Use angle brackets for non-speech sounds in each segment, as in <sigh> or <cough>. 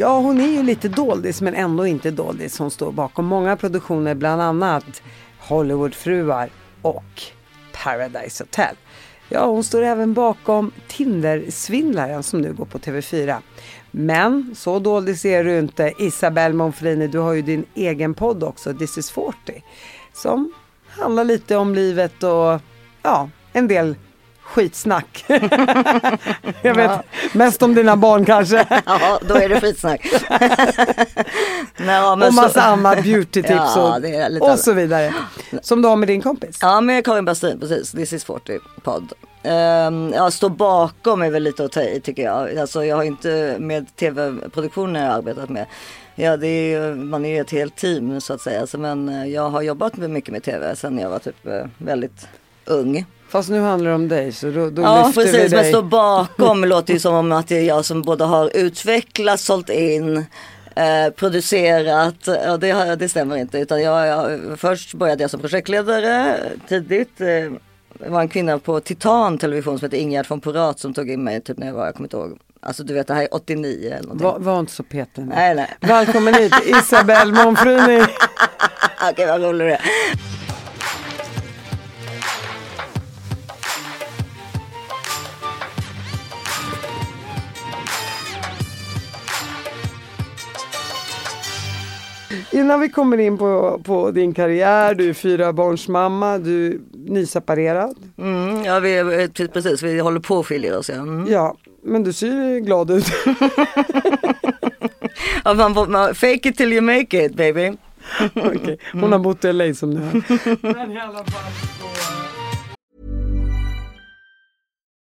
Ja, hon är ju lite doldis men ändå inte doldis. Hon står bakom många produktioner, bland annat Hollywoodfruar och Paradise Hotel. Ja, hon står även bakom Tinder-svindlaren som nu går på TV4. Men så doldis är du inte. Isabelle Monfrini, du har ju din egen podd också, This is 40. Som handlar lite om livet och ja, en del skitsnack. <laughs> jag vet, ja. mest om dina barn kanske. <laughs> ja, då är det skitsnack. <laughs> Nej, och massa så... annat beautytips ja, och, och så vidare. Som du har med din kompis. Ja, med Karin Bastin, precis. This is 40 podd. Um, ja, stå bakom är väl lite att ta i tycker jag. Alltså jag har inte med tv-produktioner arbetat med. Ja, det är, man är ju ett helt team så att säga. Så, men eh, jag har jobbat mycket med tv sedan jag var typ eh, väldigt ung. Fast nu handlar det om dig så då, då ja, lyfter precis, vi dig. men stå bakom <laughs> låter ju som om att det är jag som både har utvecklat, sålt in, eh, producerat. Ja, det, det stämmer inte. Utan jag, jag, först började jag som projektledare tidigt. Eh, det var en kvinna på Titan television som hette Ingegerd von Porat som tog in mig typ när jag var, jag kommer inte ihåg, Alltså du vet det här är 89 eller någonting. Var, var inte så petig Nej, nej. Välkommen hit <laughs> Isabelle Monfrini. Okej vad rolig du är. Innan vi kommer in på, på din karriär, du är fyra barns mamma, du är nyseparerad. Mm, ja, vi, precis, vi håller på att skilja oss. Ja. Mm. ja, men du ser glad ut. <laughs> ja, man, man, fake it till you make it baby. <laughs> okay. Hon har bott i LA som du hör. <laughs>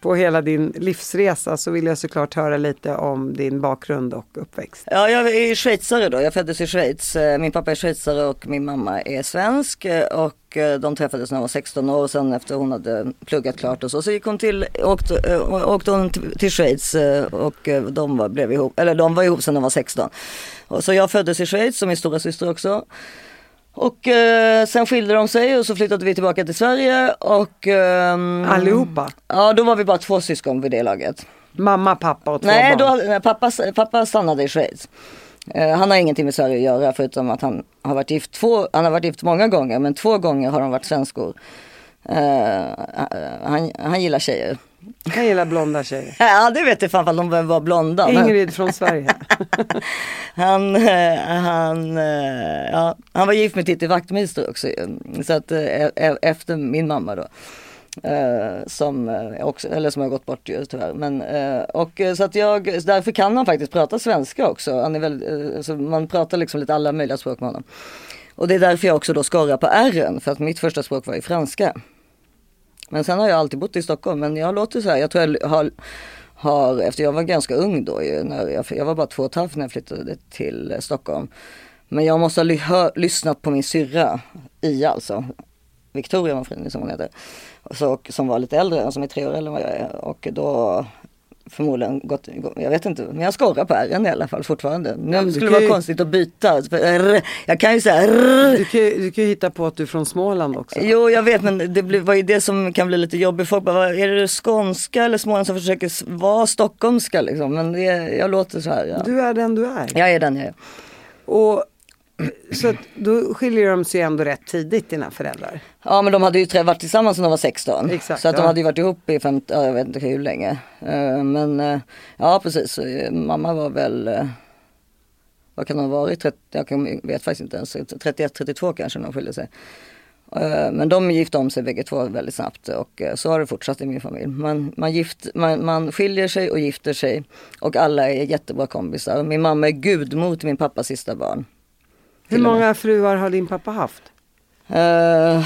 på hela din livsresa så vill jag såklart höra lite om din bakgrund och uppväxt. Ja, jag är schweizare då. Jag föddes i Schweiz. Eh, min pappa är schweizare och min mamma är svensk. Eh, och eh, de träffades när hon var 16 år och sen efter hon hade pluggat klart och så, så gick hon till, åkte, åkte hon till Schweiz och de var, blev ihop, eller de var ihop sen de var 16. Och så jag föddes i Schweiz och min stora syster också. Och eh, sen skilde de sig och så flyttade vi tillbaka till Sverige och... Ehm, Allihopa? Ja, då var vi bara två syskon vid det laget. Mamma, pappa och två nej, barn? Då, nej, pappa, pappa stannade i Schweiz. Eh, han har ingenting med Sverige att göra förutom att han har varit gift två, han har varit gift många gånger men två gånger har de varit svenskor. Eh, han, han gillar tjejer. Han gillar blonda tjejer. <laughs> Ja det vet jag fan om de var blonda. Ingrid från Sverige. <laughs> han, eh, han, eh, ja, han var gift med Titti Wachtmeister också. Så att e-, efter min mamma då. som, också, eller som har gått bort ju tyvärr. Men, och, så att jag, därför kan han faktiskt prata svenska också. Han är väldigt, alltså man pratar liksom lite alla möjliga språk med honom. Och det är därför jag också då skorrar på R för att mitt första språk var ju franska. Men sen har jag alltid bott i Stockholm. Men jag låter så här, jag tror jag har, har efter jag var ganska ung då ju, när jag, jag var bara två och ett halvt när jag flyttade till Stockholm. Men jag måste ha ly, hör, lyssnat på min syrra, Ia alltså, Victoria Manfrini som hon heter. Så, som var lite äldre, som är tre år äldre än vad jag är. Och då förmodligen gått, jag vet inte, men jag skorrar på R i alla fall fortfarande. Nu ja, skulle det vara ju... konstigt att byta. Jag kan ju säga du kan, du kan ju hitta på att du är från Småland också. Jo jag vet men det var ju det som kan bli lite jobbigt. Folk bara, är det skånska eller Småland som försöker vara stockholmska liksom? Men det, jag låter så här. Ja. Du är den du är. Jag är den jag är. Och så då skiljer de sig ändå rätt tidigt dina föräldrar. Ja men de hade ju varit tillsammans när de var 16. Exakt, så att de ja. hade ju varit ihop i 50, ja, jag vet inte hur länge. Eh, men eh, ja precis, Eh, mamma var väl, vad kan hon ha varit, 30, jag vet faktiskt inte ens, 31-32 kanske när de skilde sig. Men de gifte om sig bägge två väldigt snabbt och så har det fortsatt i min familj. Man, man, gift, man, man skiljer sig och gifter sig och alla är jättebra kompisar. Min mamma är gudmor till min pappas sista barn. Hur många fruar har din pappa haft? Eh,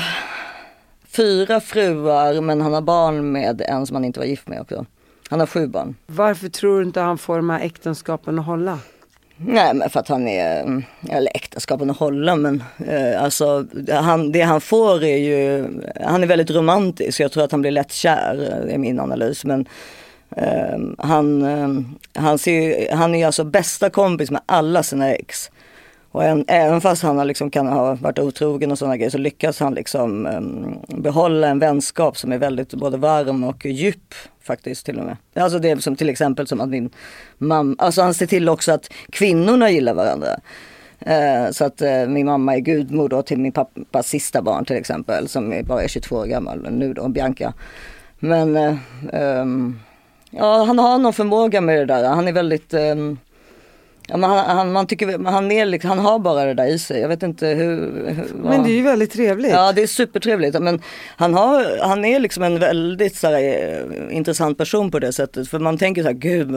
fyra fruar men han har barn med en som han inte var gift med också. Han har sju barn. Varför tror du inte han får de här äktenskapen att hålla? Nej men för att han är, eller äktenskapen att hålla men eh, alltså han, det han får är ju, han är väldigt romantisk. Jag tror att han blir lätt kär, eh, är min analys. Men eh, han, eh, han, ser, han är alltså bästa kompis med alla sina ex. Och en, även fast han liksom, kan ha varit otrogen och sådana grejer så lyckas han liksom um, behålla en vänskap som är väldigt både varm och djup faktiskt till och med. Alltså det är som till exempel som att min mamma, alltså han ser till också att kvinnorna gillar varandra. Eh, så att eh, min mamma är gudmor då till min pappas sista barn till exempel som är bara är 22 år gammal nu då, Bianca. Men eh, ehm, ja, han har någon förmåga med det där. Han är väldigt um, Ja, men han, han, man tycker, han, är, liksom- han har bara det där i sig. Jag vet inte hur... hur Men det är ju väldigt trevligt. Ja det är supertrevligt men han, har, han är liksom en väldigt så här, eh, intressant person på det sättet. För man tänker så här, gud,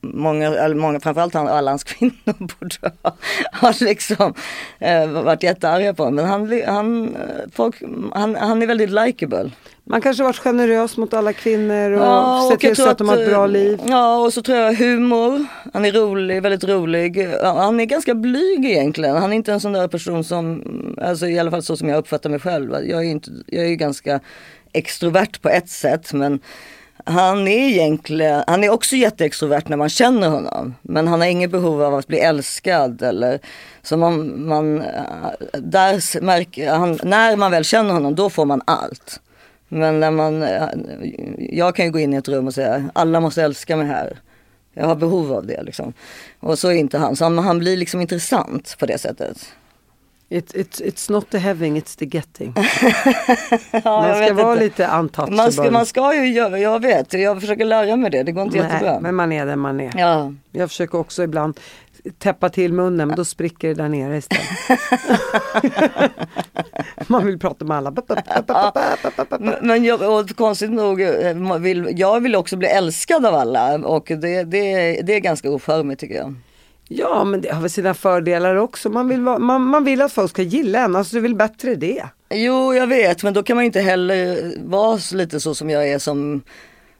många, eller många framförallt han, alla hans <laughs> kvinnor borde ha, ha liksom eh, varit jättearga på honom. Men han, han, folk, han, han är väldigt likable. Man kanske varit generös mot alla kvinnor och Ja, sett till så att de har ett bra eh, liv. Ja, och så tror jag humor. Han är rolig, väldigt rolig. Han är ganska blyg egentligen. Han är inte en sån där person som, alltså i alla fall så som jag uppfattar mig själv. Jag är ju inte, jag är ganska extrovert på ett sätt men han är egentligen, han är också jätteextrovert när man känner honom. Men han har inget behov av att bli älskad eller så man, man där märker han, när man väl känner honom då får man allt. Men när man, jag kan ju gå in i ett rum och säga alla måste älska mig här. Jag har behov av det liksom. Och så är inte han, så han, han blir liksom intressant på det sättet. It, it, it's not the having, it's the getting. <laughs> Ja, Man ska vara inte. lite untouchable. man ska, man ska ju göra, jag vet, jag försöker lära mig det, det går inte jättebra. Nej, men man är den man är. Ja, Jag försöker också ibland täppa till munnen men då spricker det där nere istället. <laughs> man vill prata med alla. men- jag, konstigt nog, eh, vill, jag vill också bli älskad av alla och det, det, det är ganska ocharmigt tycker jag. Ja men det har väl sina fördelar också. Man vill, vara, man, man vill att folk ska gilla en, alltså det är väl bättre det. Jo, jag vet, men då kan man inte heller vara så lite så som jag är som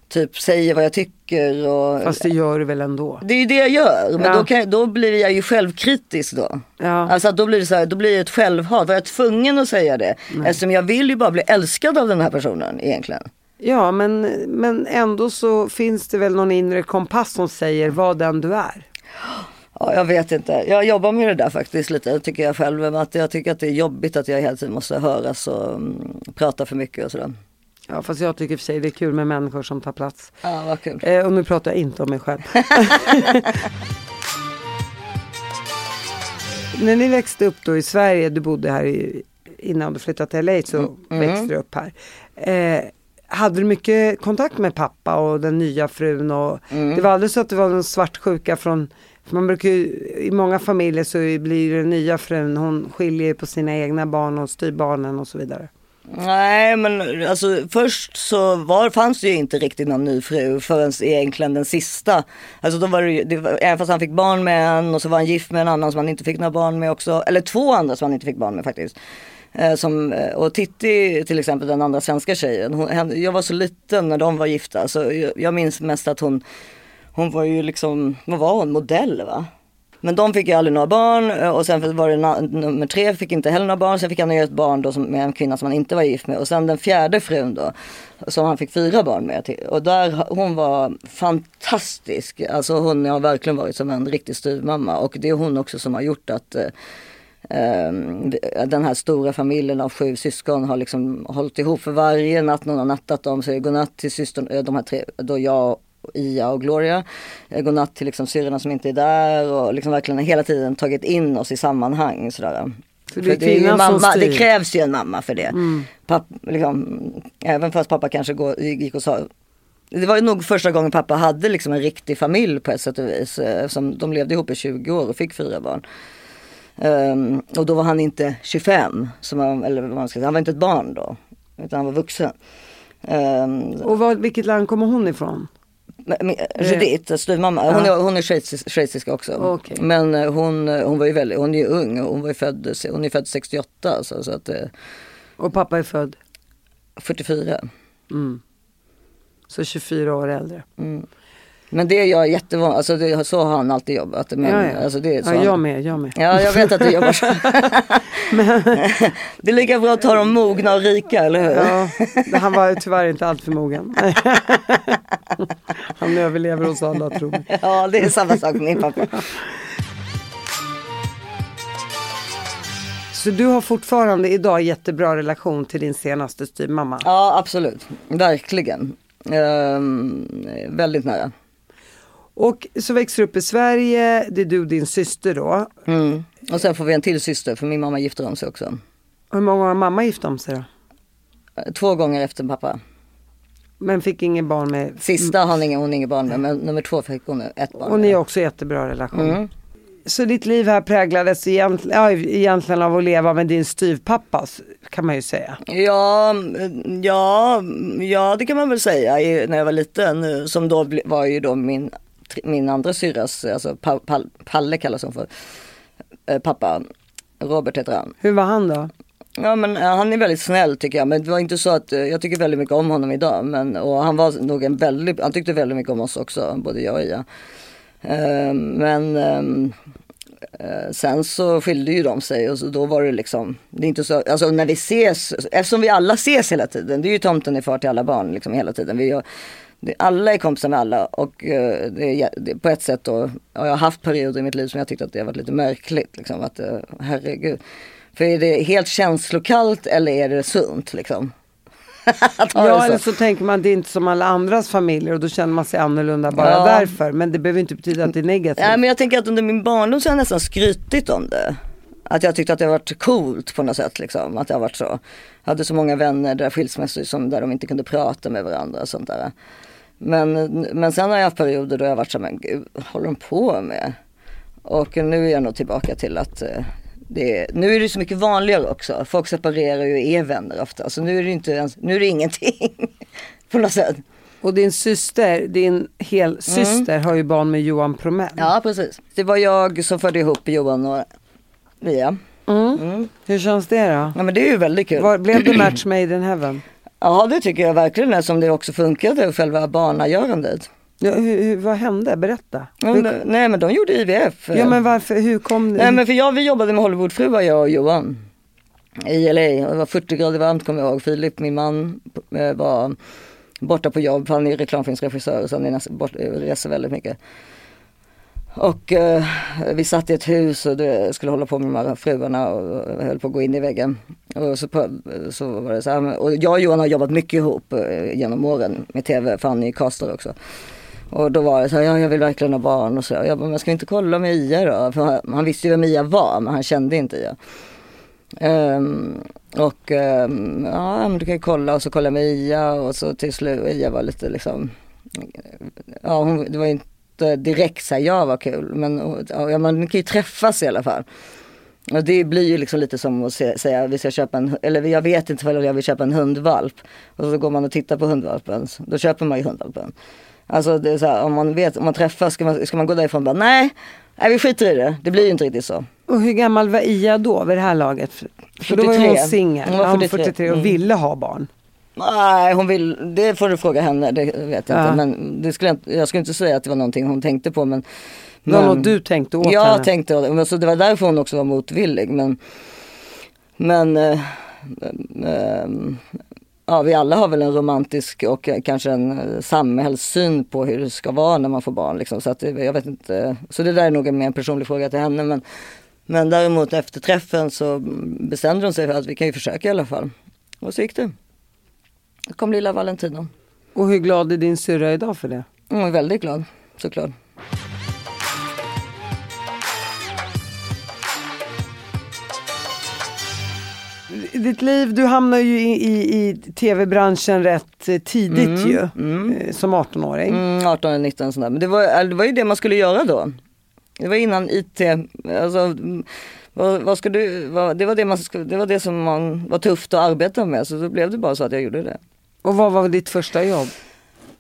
typ säger vad jag tycker och Fast det gör du väl ändå. Det är ju det jag gör, men Ja. då, kan, då blir jag ju självkritisk då. Ja. Alltså då blir det så här, då blir det ett självhat. Var jag tvungen att säga det? Eftersom jag vill ju bara bli älskad av den här personen egentligen. Ja men, men ändå så finns det väl någon inre kompass som säger vad den du är. Ja, jag vet inte. Jag jobbar med det där faktiskt lite, tycker jag själv. Att jag tycker att det är jobbigt att jag hela tiden måste höras och mm, prata för mycket och sådär. Ja fast jag tycker för sig det är kul med människor som tar plats. Ja, vad kul. Eh, och nu pratar jag inte om mig själv. <laughs> När ni växte upp då i Sverige, du bodde här i, innan du flyttade till LA så växte du upp här. Eh, hade du mycket kontakt med pappa och den nya frun? Och Det var aldrig så att det var någon svartsjuka från man brukar ju, I många familjer så blir det nya frun, hon skiljer på sina egna barn och styr barnen och så vidare. Nej men alltså först så var, fanns det ju inte riktigt någon ny fru förrän egentligen den sista. Alltså då var det, ju- det var, även fast han fick barn med en och så var han gift med en annan som han inte fick några barn med också. Eller två andra som han inte fick barn med faktiskt. Eh, som, eh, och Titti till exempel den andra svenska tjejen. Hon, jag var så liten när de var gifta så jag, jag minns mest att hon, hon var ju liksom, vad var hon, modell va? Men de fick ju aldrig några barn eh, och sen var det na- nummer tre fick inte heller några barn. Sen fick han ju ett barn då som, med en kvinna som han inte var gift med. Och sen den fjärde frun då som han fick fyra barn med. Till. Och där, hon var fantastisk. Alltså hon har verkligen varit som en riktig styvmamma. Och det är hon också som har gjort att eh, ehm, den här stora familjen av sju syskon har liksom hållit ihop för varje natt någon har nattat dem säger godnatt till systern, de här tre, då jag Ia och Gloria. Eh, Godnatt till liksom syrrorna som inte är där och liksom verkligen hela tiden tagit in oss i sammanhang. Sådär. Så det som mamma, det krävs ju en mamma för det. Papp, liksom, även fast pappa kanske går, gick och sa det var ju nog första gången pappa hade liksom en riktig familj på ett sätt och vis. eh, Som de levde ihop i 20 år och fick fyra barn. Ehm, och då var han inte 25, som han, eller vad man ska säga, han var inte ett barn då. Utan han var vuxen. Um, Och vad, vilket land kommer hon ifrån? Judith, styvmamma, hon är, hon är schweizisk, också. Okej. Men eh, hon, eh, hon var ju väldigt, hon är ju ung, hon var född, hon är född 68 alltså, så att eh, Och pappa är född? 44. Så 24 år äldre. Men det är jag jättevan, alltså det, så har han alltid jobbat. Men, ja, ja. Alltså det, så ja, han- jag med, jag med. Ja, jag vet att du jobbar så. <laughs> det är lika bra att ta dem mogna och rika, eller hur? Ja, han var tyvärr inte alltför mogen. <laughs> Han överlever hos alla tror jag. Ja, det är samma sak med min pappa. Så du har fortfarande idag jättebra relation till din senaste styvmamma? Ja, absolut. Verkligen. Ehm, väldigt nära. Och så växer du upp i Sverige, det är du och din syster då. Mm. Och sen får vi en till syster, för min mamma gifter om sig också. Hur många har mamma gift om sig då? Två gånger efter pappa. Men fick ingen barn med... Sista har hon hon inget barn med, men nummer två fick hon ett barn Och ni har också jättebra relation. Mm. Så ditt liv här präglades egentligen, ja, egentligen av att leva med din styvpappa kan man ju säga. Ja, mm, ja, ja, det kan man väl säga när jag var liten. eh, Som då var ju då min, min andra syrras, alltså Pa- Pal- Palle kallas hon för, eh, pappa. Robert heter han. Hur var han då? Ja men eh, han är väldigt snäll tycker jag. Men det var inte så att, eh, jag tycker väldigt mycket om honom idag. Men, och han var nog en väldigt, han tyckte väldigt mycket om oss också, både jag och. Eh, men ehm, eh, sen så skilde ju de sig och så då var det liksom, det är inte så, alltså när vi ses, eftersom vi alla ses hela tiden, det är ju tomten är far till alla barn liksom hela tiden. Vi, alla är kompisar med alla och eh, är, på ett sätt då, ja, jag har haft perioder i mitt liv som jag tyckte att det har varit lite märkligt. Liksom, att, eh, herregud. För är det helt känslokallt eller är det sunt liksom? <laughs> Ja eller så tänker man det är inte som alla andras familjer och då känner man sig annorlunda bara Ja. därför. Men det behöver inte betyda att det är negativt. Nej men jag tänker att under min barndom så har jag nästan skrytit om det. Att jag tyckte att det varit coolt på något sätt liksom. Att har varit så. Jag hade så många vänner där skilsmässor som där de inte kunde prata med varandra och sånt där. Men, men sen har jag haft perioder då jag varit så men gud, vad håller de på med? Och nu är jag nog tillbaka till att eh, det är, nu är det så mycket vanligare också. Folk separerar ju och är vänner ofta. Så nu är det inte ens, nu är det ingenting. <laughs> på något sätt. Och din syster, din helsyster har ju barn med Johan Promell. Ja precis. Det var jag som förde ihop Johan och Mia. Hur känns det då? Ja men det är ju väldigt kul. Var, blev det match made in heaven? Ja det tycker jag verkligen eftersom det också funkade själva barnagörandet. Ja, hur, hur, vad hände? Berätta. Ja, men- nej men de gjorde IVF. ja men varför, hur kom det? Nej men för jag, vi jobbade med Hollywoodfruar jag och Johan. I LA och det var 40 grader varmt kommer jag ihåg. Filip, min man, eh, var borta på jobb. Han är reklamfilmsregissör så han är nästan bort, eh, reser väldigt mycket. Och eh, vi satt i ett hus och det skulle hålla på med de här fruarna och höll på att gå in i väggen. Och så, på, så var det så här, och jag och Johan har jobbat mycket ihop eh, genom åren med tv, för han är ju caster också. Och då var det så här, ja, jag vill verkligen ha barn och så. Jag bara, men ska vi inte kolla med Ia då? För han, han visste ju vem Ia var, men han kände inte Ia. Um, och um, ja, men du kan ju kolla och så kolla med Ia och så till slut, Ia var lite liksom, ja hon, det var ju inte direkt så här, ja vad kul, men ja, man kan ju träffas i alla fall. Och det blir ju liksom lite som att säga vi ska köpa en, eller jag vet inte vad jag vill köpa en hundvalp. Och så går man och tittar på hundvalpen, då köper man ju hundvalpen. Alltså det är så här, om man vet, om man träffas, ska man, ska man gå därifrån och bara nej, nej vi skiter i det, det blir ju inte riktigt så. Och hur gammal var Ia då vid det här laget? För, för då var hon 43. singel. Hon var Ja, hon 43. 43 och Mm. ville ha barn. Nej, hon vill, det får du fråga henne, det vet jag Ja. inte. Men det skulle jag, jag skulle inte säga att det var någonting hon tänkte på. Men, men- något du tänkte åt Jag henne. tänkte det, men så det var därför hon också var motvillig. Men, men eh, eh, ja, vi alla har väl en romantisk och kanske en eh, samhällssyn på hur det ska vara när man får barn. Liksom. Så, att, jag vet inte, så det där är nog en mer personlig fråga till henne. Men, men däremot efter träffen så bestämde hon sig för att vi kan ju försöka i alla fall. Och så gick det. Då kom lilla Valentino. Och hur glad är din syrra idag för det? Jag är väldigt glad, såklart. Ditt liv, du hamnar ju i, i, i tv-branschen rätt eh, tidigt ju, eh, som 18-åring. Mm, 18 eller 19 sådär. Men det var, äh, det var ju det man skulle göra då. Det var innan IT, alltså, mm, vad, vad ska du, vad, det, var det, man, det var det som man, var tufft att arbeta med så då blev det bara så att jag gjorde det. Och vad var ditt första jobb?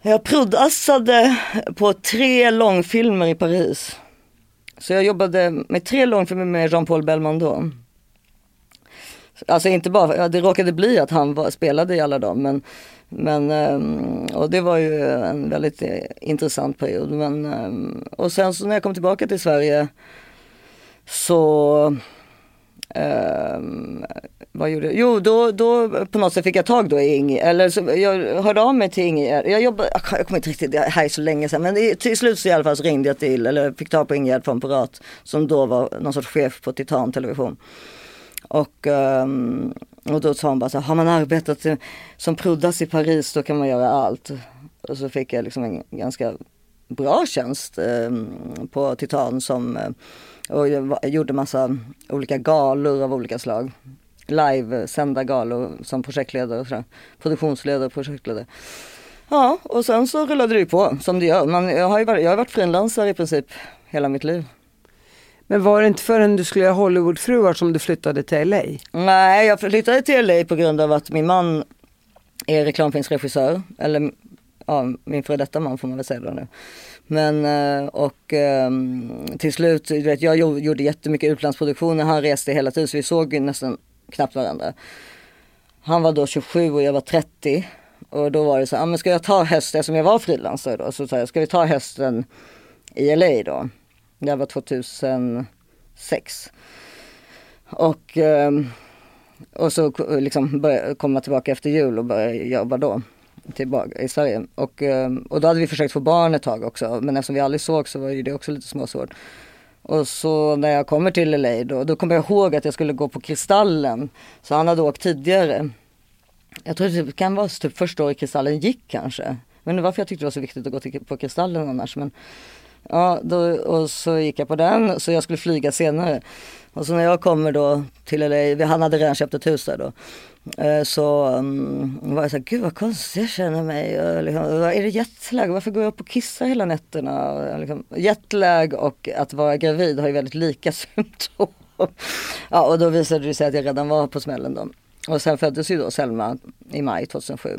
Jag proddassade på tre långfilmer i Paris. Så jag jobbade med tre långfilmer med Jean-Paul Belmondo. Alltså inte bara, ja, det råkade bli att han var, spelade i alla dem men, men eh, och det var ju en väldigt eh, intressant period. Men, eh, och sen så när jag kom tillbaka till Sverige så Ehm, vad gjorde jag? Jo, då, då på något sätt fick jag tag då i Inge, eller så, jag hörde av mig till Ingegärd. Jag jobbade, jag kommer inte riktigt, det här är så länge sedan, men i- till slut så i alla fall så ringde jag till, eller fick tag på Ingegerd von Pirat som då var någon sorts chef på Titan Television. Och, um, och då sa hon bara så här, har man arbetat som proddas i Paris då kan man göra allt. Och så fick jag liksom en ganska bra tjänst um, på Titan som eh, och gjorde massa olika galor av olika slag. Live-sända galor som projektledare och sådär. Produktionsledare och projektledare. Ja, och sen så rullade det ju på som det gör. Man, jag har ju varit, jag har varit frilansare i princip hela mitt liv. Men var det inte förrän du skulle göra Hollywoodfruar som du flyttade till LA? Nej, jag flyttade till LA på grund av att min man är reklamfilmsregissör. Eller ja, min före detta man får man väl säga då nu. Men eh, och ehm, till slut, du vet, jag gjorde jättemycket utlandsproduktioner. Han reste hela tiden så vi såg ju nästan knappt varandra. Han var då 27 och jag var 30. Och då var det så, ja ah, men ska jag ta hösten, eftersom jag var frilansare då, så sa jag, ska vi ta hösten i LA då? Det var 2006. Och, ehm, och så k- liksom komma tillbaka efter jul och börja jobba då tillbaka i Sverige. Och, ehm, och då hade vi försökt få barn ett tag också men eftersom vi aldrig såg så var ju det också lite småsvårt. Och så när jag kommer till LA då, då kommer jag ihåg att jag skulle gå på Kristallen. Så han hade åkt tidigare. Jag tror det kan vara typ första året Kristallen gick kanske. Men varför jag tyckte det var så viktigt att gå till, på Kristallen annars. Men, ja, då, och så gick jag på den så jag skulle flyga senare. Och så när jag kommer då till LA, han hade redan köpt ett hus där då. Eh, Så um, var jag så här, gud vad konstigt jag känner mig. Och Liksom, är det jetlag? Varför går jag upp och kissar hela nätterna? Och Liksom, jetlag och att vara gravid har ju väldigt lika <laughs> symptom. Ja och då visade det sig att jag redan var på smällen då. Och sen föddes ju då Selma i maj 2007.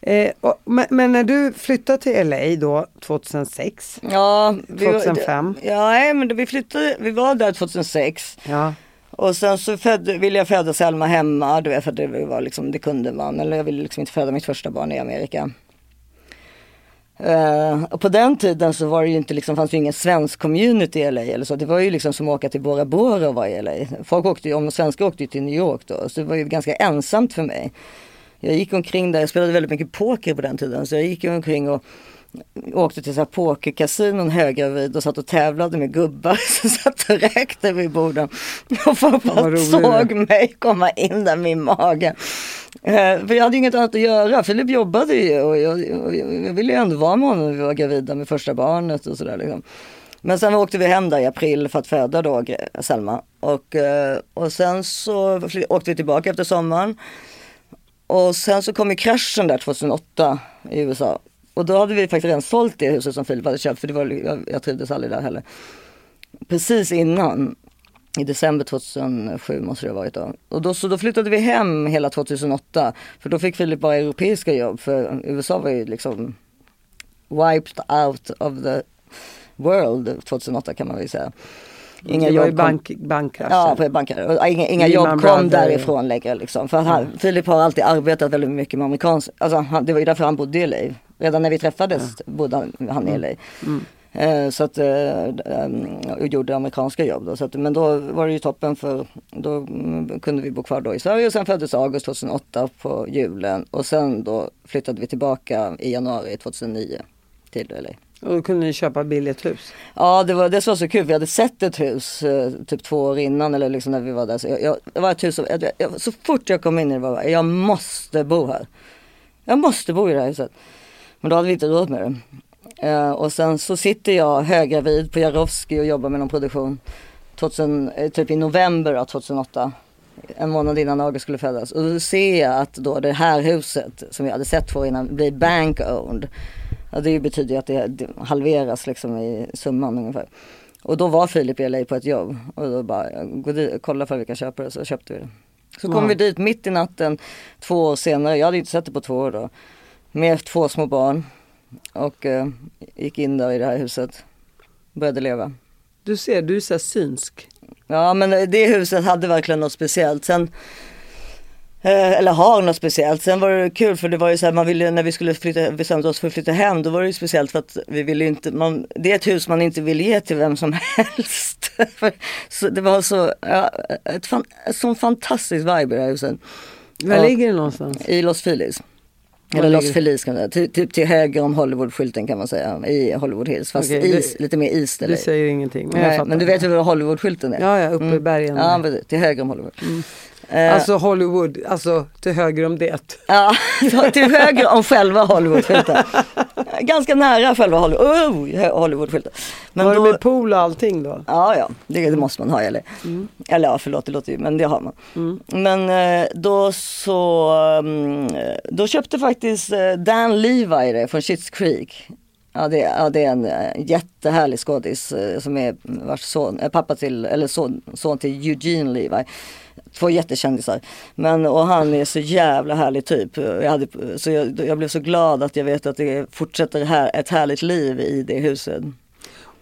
Eh, och, men, men när du flyttade till LA då 2006, Ja, vi, 2005. Ja, nej, men vi flyttade, vi var där 2006. ja. Och sen så födde, ville jag föda Selma hemma, du vet, för det var liksom, det kunde man. Eller jag ville liksom inte föda mitt första barn i Amerika. Uh, och på den tiden så var det ju inte liksom, fanns ju ingen svensk community i LA eller så. Det var ju liksom som att åka till Bora Bora och vara i LA. Folk åkte ju, om svenskar åkte ju till New York då. Så det var ju ganska ensamt för mig. Jag gick omkring där, jag spelade väldigt mycket poker på den tiden. Så jag gick ju omkring och åkte till så här pokerkasinon höggravid och satt och tävlade med gubbar <laughs> som satt och räkte vid borden. Och folk bara såg mig komma in där med min mage. Eh, för jag hade inget annat att göra. Filip jobbade ju och jag, och jag ville ju ändå vara med honom när vi var gravida med första barnet och sådär. Liksom. Men sen åkte vi hem där i april för att föda då Selma. Och, eh, och sen så åkte vi tillbaka efter sommaren. Och sen så kom ju kraschen där 2008 i USA. Och då hade vi faktiskt redan sålt det huset som Filip hade köpt för det var, jag, jag trivdes aldrig där heller. Precis innan, i december 2007 måste det ha varit då. Och då, så då flyttade vi hem hela 2008. För då fick Filip bara europeiska jobb för USA var ju liksom wiped out of the world 2008 kan man väl säga. Inga det var ju bank, bankkraschen. Ja, Inga, inga jobb kom Brothers. därifrån längre liksom. För han, Filip har alltid arbetat väldigt mycket med amerikansk, alltså han, det var ju därför han bodde i LA. Redan när vi träffades bodde han, han i LA. Eh, så att, eh, um, och gjorde amerikanska jobb då. Så att, men då var det ju toppen för då mm, kunde vi bo kvar då i Sverige och sen föddes August 2008 på julen och sen då flyttade vi tillbaka i januari 2009 till LA. Och då kunde ni köpa billigt hus. Ja det var det var så kul, vi hade sett ett hus eh, typ två år innan eller liksom när vi var där. Så jag, jag, det var ett hus som, jag, jag, så fort jag kom in i det var jag måste bo här. Jag måste bo i det här huset. Men då hade vi inte råd med det. Eh, och sen så sitter jag höggravid på Jarowski och jobbar med någon produktion 2000, eh, typ i november då, 2008. En månad innan August skulle födas. Och då ser jag att då det här huset som jag hade sett för innan blir bank owned. Ja, det betyder ju att det, det halveras liksom i summan ungefär. Och då var Filip i LA på ett jobb och då bara, gå dit, kolla för vi kan köpa det så köpte vi det. Så kom vi dit mitt i natten två år senare, jag hade inte sett det på två år då. Med två små barn. Och eh, gick in där i det här huset. Började leva. Du ser, du är så synsk. Ja men det huset hade verkligen något speciellt. Sen, eh, eller har något speciellt. Sen var det kul för det var ju så här, man ville, när vi skulle flytta, bestämde oss för att flytta hem, då var det ju speciellt för att vi ville inte, man, det är ett hus man inte vill ge till vem som <laughs> helst. <laughs> Så det var så, ja, ett, fan, sån fantastisk vibe i det här huset. Var ligger det någonstans? I Los Feliz. Eller Los Feliz kan man säga. Typ, typ till höger om Hollywood-skylten kan man säga. I Hollywood Hills. Fast det- is, lite mer Det LA. säger ingenting. Men, Nej, men du vet ju vad Hollywood-skylten är? Ja, ja, uppe i bergen. Ja, precis. till höger om Hollywood. Eh, Alltså Hollywood, alltså till höger om det. Ja, <laughs> till höger om själva Hollywood-skylten. <laughs> Ganska nära själva Hollywood, oh, Hollywood-skylten. Men var då, det med pool och allting då? Ja, ja, det, det måste man ha eller? Eller ja, förlåt, det låter ju, men det har man. Men eh, då så, mm, då köpte faktiskt eh, Dan Levi det från Schitt's Creek. Ja det, ja, det är en eh, jättehärlig skådis eh, som är vars son, eh, pappa till, eller son, son till Eugene Levi. Två jättekändisar. Men och han är så jävla härlig typ. Jag, hade, så jag, jag blev så glad att jag vet att det fortsätter här, ett härligt liv i det huset.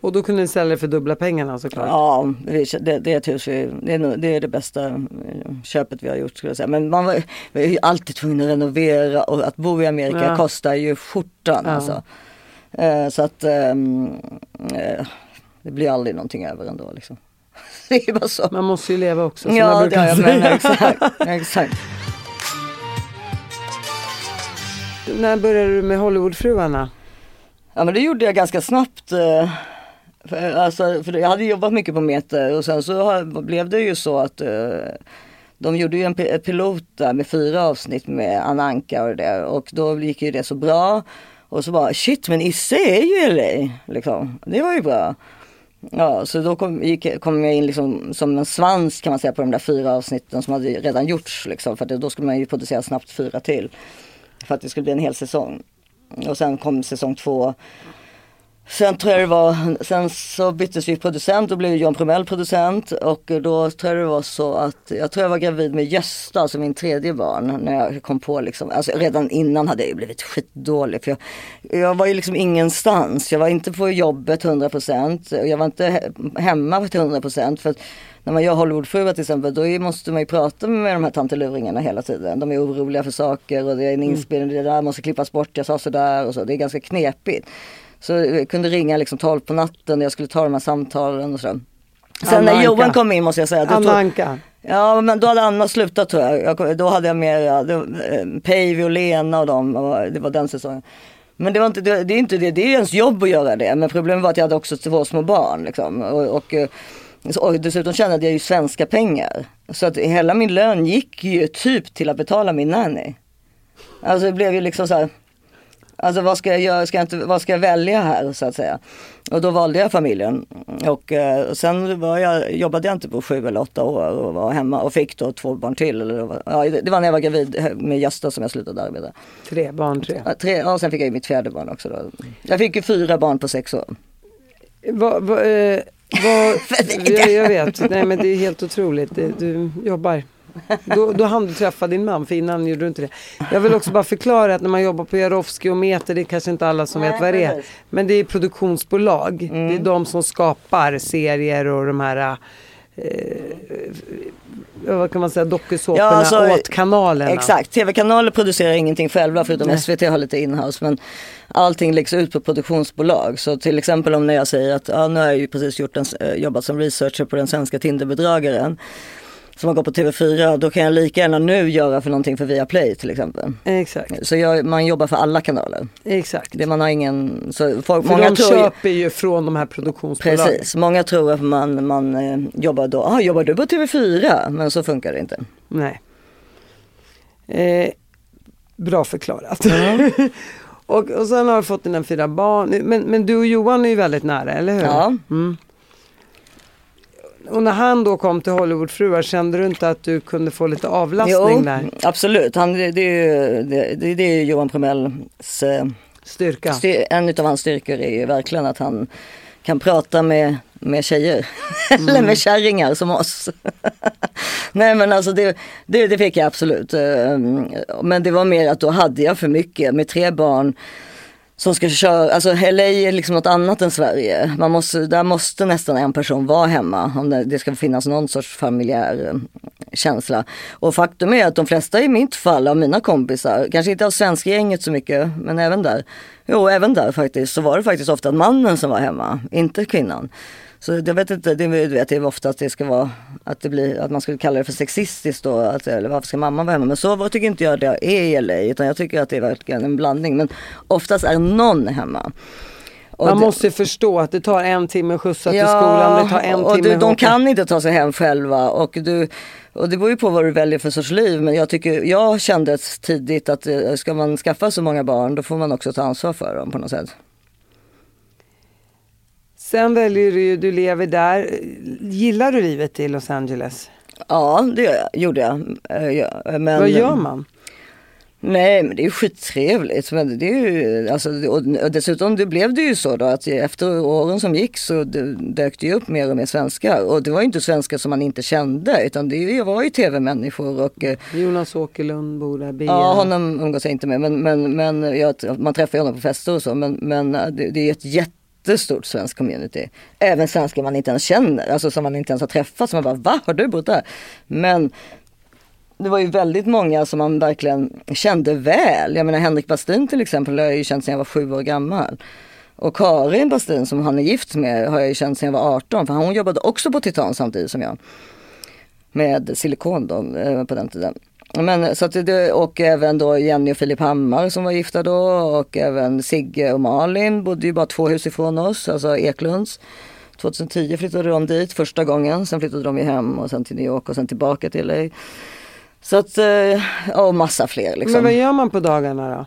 Och då kunde ni sälja det för dubbla pengarna såklart. Ja, vi- det, det är ett hus vi, det, är det är det bästa eh, köpet vi har gjort skulle jag säga. Men man var, vi är ju alltid tvungna att renovera och att bo i Amerika Ja. kostar ju skjortan Ja. alltså. Eh, så att ehm, eh, det blir aldrig någonting över ändå liksom. Det är bara så. Man måste ju leva också som Ja, det brukar jag säga. men exakt. <laughs> exakt. När började du med Hollywoodfruarna? Ja men det gjorde jag ganska snabbt. eh, För, alltså, för jag hade jobbat mycket på Meter och sen så blev det ju så att eh, de gjorde ju en pi- pilot där med fyra avsnitt med Ananka och det där och då gick ju det så bra. Och så bara shit men Isse är ju i LA liksom. Det var ju bra. Ja så då kom, gick, kom jag in liksom som en svans kan man säga på de där fyra avsnitten som hade redan gjorts liksom. För att då skulle man ju producera snabbt fyra till. För att det skulle bli en hel säsong. Och sen kom säsong två. Sen tror jag det var, sen så byttes vi producent och blev John Promell producent och då tror jag det var så att, jag tror jag var gravid med Gösta, alltså min tredje barn, när jag kom på liksom, alltså redan innan hade jag ju blivit skitdålig för jag, jag var ju liksom ingenstans, jag var inte på jobbet 100% och jag var inte he- hemma till 100% för att när man gör Hollywoodfruar till exempel då måste man ju prata med de här tanteluringarna hela tiden. De är oroliga för saker och det är en inspelning, det där måste klippas bort, jag sa sådär och så. Det är ganska knepigt. Så jag kunde ringa liksom 12 på natten när jag skulle ta de här samtalen och sådär. Sen Anna när Anka. Johan kom in måste jag säga. Anna tog- Anka. Ja men då hade Anna slutat tror jag. jag då hade jag mer, ja, eh, Päivi och Lena och dem. Och det var den säsongen. Men det var inte det, det är inte det, det är ens jobb att göra det. Men problemet var att jag hade också två små barn. Liksom. Och, och, eh, och dessutom tjänade jag ju svenska pengar. Så att hela min lön gick ju typ till att betala min nanny. Alltså det blev ju liksom så här. Alltså vad ska jag göra, ska jag inte, vad ska jag välja här så att säga. Och då valde jag familjen. Och eh, sen var jag, jobbade jag inte på sju eller åtta år och var hemma och fick då två barn till. Eller, det var- ja, det var när jag var gravid med Gösta som jag slutade arbeta. Tre barn, tre. Ja, tre, ja, och sen fick jag mitt fjärde barn också. Då. Jag fick ju fyra barn på sex år. Vad, vad, eh, vad, <laughs> jag, jag vet, nej men det är helt otroligt. Du jobbar. <laughs> Då, då hann du träffa din man, för innan gjorde du inte det. Jag vill också bara förklara att när man jobbar på Jarowski och Meter, det är kanske inte alla som Nej, vet vad det är. Men det är produktionsbolag. Det är de som skapar serier och de här eh, vad kan man säga, dokusåporna åt kanalerna. Exakt, tv-kanaler producerar ingenting själva förutom Nej. SVT har lite inhouse. Men allting läggs ut på produktionsbolag. Så till exempel om när jag säger att ja, nu har jag ju precis gjort en, eh, jobbat som researcher på den svenska Tinderbedragaren. Som har gått på TV4, då kan jag lika gärna nu göra för någonting för Viaplay till exempel. Exakt, Så jag, man jobbar för alla kanaler. exakt. Det, man har ingen, så folk, För många de tror köper ju från de här produktionsbolagen. Precis, många tror att man, man eh, jobbar då, ah, jobbar du på TV4? Men så funkar det inte. Nej. Eh, bra förklarat. <laughs> Och, och sen har du fått dina fyra barn. Men, men du och Johan är ju väldigt nära, eller hur? Ja. Och när han då kom till Hollywoodfruar, kände du inte att du kunde få lite avlastning Jo, där? absolut. Han, det, det, är ju- det, det, är ju Johan Prumells eh, Styrka? styr, en av hans styrkor är ju verkligen att han kan prata med, med tjejer. <laughs> Eller med kärringar som oss. <laughs> Nej men alltså det, det, det fick jag absolut. Eh, Men det var mer att då hade jag för mycket med tre barn som ska köra, alltså LA är liksom något annat än Sverige. Man måste, där måste nästan en person vara hemma om det, det ska finnas någon sorts familjär eh, känsla. Och faktum är att de flesta i mitt fall av mina kompisar, kanske inte av svenska gänget så mycket, men även där, jo även där faktiskt, så var det faktiskt ofta mannen som var hemma, inte kvinnan. Så jag vet inte, det, du vet, det är ofta att det ska vara, att det blir, att man skulle kalla det för sexistiskt då, att, eller varför ska mamman vara hemma? Men så tycker inte jag det är i LA, utan jag tycker att det är verkligen en blandning. Men oftast är någon hemma. Och Man det- måste ju förstå att det tar en timme skjutsa till skolan, det tar en och timme du, de kan inte ta sig hem själva och, du, och det beror ju på vad du väljer för sorts liv. Men jag, tycker, jag kände tidigt att eh, ska man skaffa så många barn då får man också ta ansvar för dem på något sätt. Sen väljer du ju, du lever där. Gillar du livet i Los Angeles? Ja, det gjorde jag. Eh, Men, Vad gör man? Nej men det är ju skittrevligt. Men det är ju, alltså, och dessutom det blev det ju så då att efter åren som gick så dök det ju upp mer och mer svenskar. Och det var ju inte svenskar som man inte kände utan det var ju tv-människor och eh, Jonas Åkerlund bor där, Bea. Ja, honom umgås jag inte med. Men, men, men jag, man träffar ju honom på fester och så. Men, men äh, det, det är ett jättestort svenskt community. Även svenskar man inte ens känner. Alltså som man inte ens har träffat. Så man bara, va? Har du bott där? Men det var ju väldigt många som man verkligen kände väl. Jag menar Henrik Bastin till exempel har jag ju känt sedan jag var sju år gammal. Och Karin Bastin som han är gift med har jag ju känt sedan jag var 18. För hon jobbade också på Titan samtidigt som jag med silikon då, eh, på den tiden. Men, så att det, och även då Jenny och Filip Hammar som var gifta då och även Sigge och Malin bodde ju bara två hus ifrån oss, alltså Eklunds. 2010 flyttade de dit första gången, sen flyttade de ju hem och sen till New York och sen tillbaka till LA. Så att, eh, och massa fler liksom. Men vad gör man på dagarna då?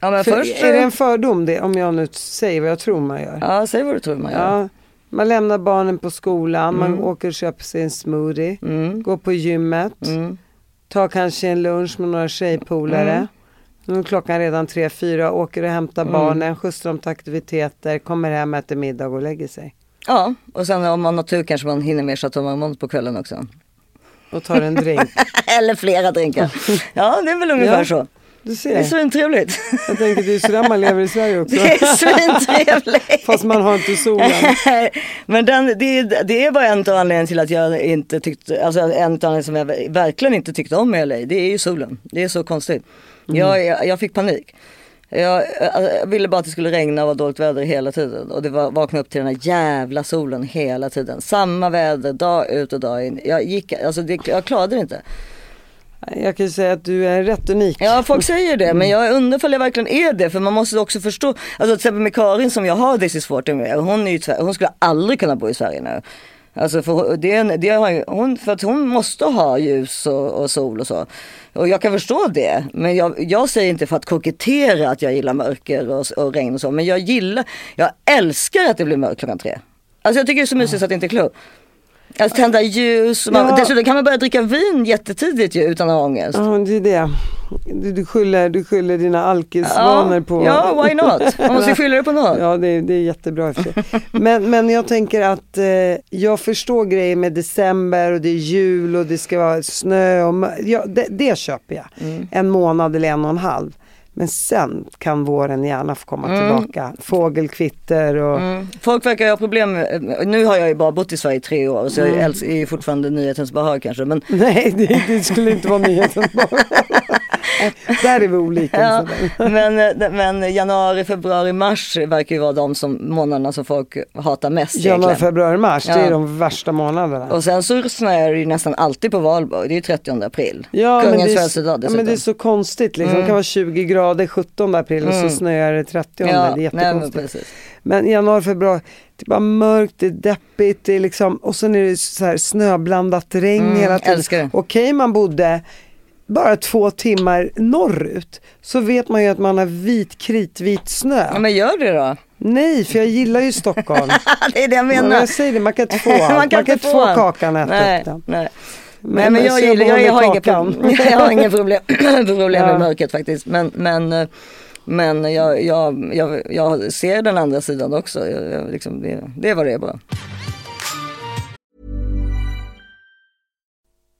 ja, först, är det en fördom det, om jag nu säger vad jag tror man gör? Ja, säg vad du tror man gör. Ja, man lämnar barnen på skolan, man åker och köper sig en smoothie, Mm. går på gymmet, Mm. Tar kanske en lunch med några tjejpolare. Nu är klockan redan tre, fyra, åker och hämtar barnen, skjutsar dem till aktiviteter, kommer hem, äter middag och lägger sig. Ja, och sen om man har tur kanske man hinner med Chateau Marmont på kvällen också. Och tar en drink. <laughs> Eller flera drinkar. <laughs> Ja, det är väl ungefär Ja. så. Du Det ser, är svintrevligt. jag tänker det är sådär man lever i Sverige också. <laughs> Det är svintrevligt. Fast man har inte solen. <laughs> Men den, det, det var en av anledningarna till att jag inte tyckte, alltså en av anledningarna som jag verkligen inte tyckte om med LA. Det är ju solen. Det är så konstigt. Jag, jag, jag fick panik. Jag, jag ville bara att det skulle regna och vara dåligt väder hela tiden. Och det var vakna upp till den här jävla solen hela tiden. Samma väder dag ut och dag in. Jag, gick, alltså det, jag klarade det inte. Jag kan ju säga att du är rätt unik. Ja folk säger det men jag undrar ifall jag verkligen är det för man måste också förstå. Alltså till exempel med Karin som jag har This is 40 med. Hon, är ju, hon skulle aldrig kunna bo i Sverige nu. Alltså för det, det har ju, hon, för att hon måste ha ljus och, och sol och så. Och jag kan förstå det. Men jag, jag säger inte för att kokettera att jag gillar mörker och, och regn och så. Men jag gillar, jag älskar att det blir mörkt klockan tre. Alltså jag tycker det är så mysigt så att det inte är klokt. Alltså tända ljus. Man, Ja. Dessutom kan man börja dricka vin jättetidigt ju utan att ha ångest. Ja, det är det. Du, du, skyller, du skyller dina alkisvanor på... Ja, why not? Man måste ju skylla det på något. Ja, det, är- det är jättebra. Men, men jag tänker att eh, jag förstår grejer med december och det är jul och det ska vara snö och ja, det, det köper jag. Mm. En månad eller en och en halv. Men sen kan våren gärna få komma tillbaka. Fågelkvitter och... Mm. Folk verkar ha problem med, nu har jag ju bara bott i Sverige i tre år så jag är ju fortfarande nyhetens behag kanske. Men, Nej, det, det skulle inte vara nyheten bara. <laughs> <laughs> Där är vi olika. ja, <laughs> men, eh, men januari, februari, mars verkar ju vara de som, månaderna som folk hatar mest Januari, egentligen. februari, mars, det är Ja. de värsta månaderna. Och sen så snöar det ju nästan alltid på valborg, det är ju 30 april. Ja, men Kungens det, är, födelsedag ja, dessutom. men det är så konstigt liksom. Det kan vara 20 grader 17 april och så snöar det 30. Mm. Ja, det är nej, men jättekonstigt. men januari, februari, det är bara mörkt, det är deppigt, det är liksom, och sen är det så här snöblandat regn Mm, hela tiden. Okej man bodde bara två timmar norrut så vet man ju att man har vit kritvit snö. Ja, men gör det då. Nej, för jag gillar ju Stockholm. <laughs> det är det jag Men menar. jag säger det, man kan inte få <laughs> allt. man kan, inte få kakan äta nej, upp den. Nej. Men- Nej men jag, gillar, jag, jag, har inga problem, <laughs> jag har inga problem, <clears throat> problem med mörkret faktiskt. Men, men, eh, men jag, jag, jag, jag ser den andra sidan också. Jag, jag, liksom, det, det är vad det är bara.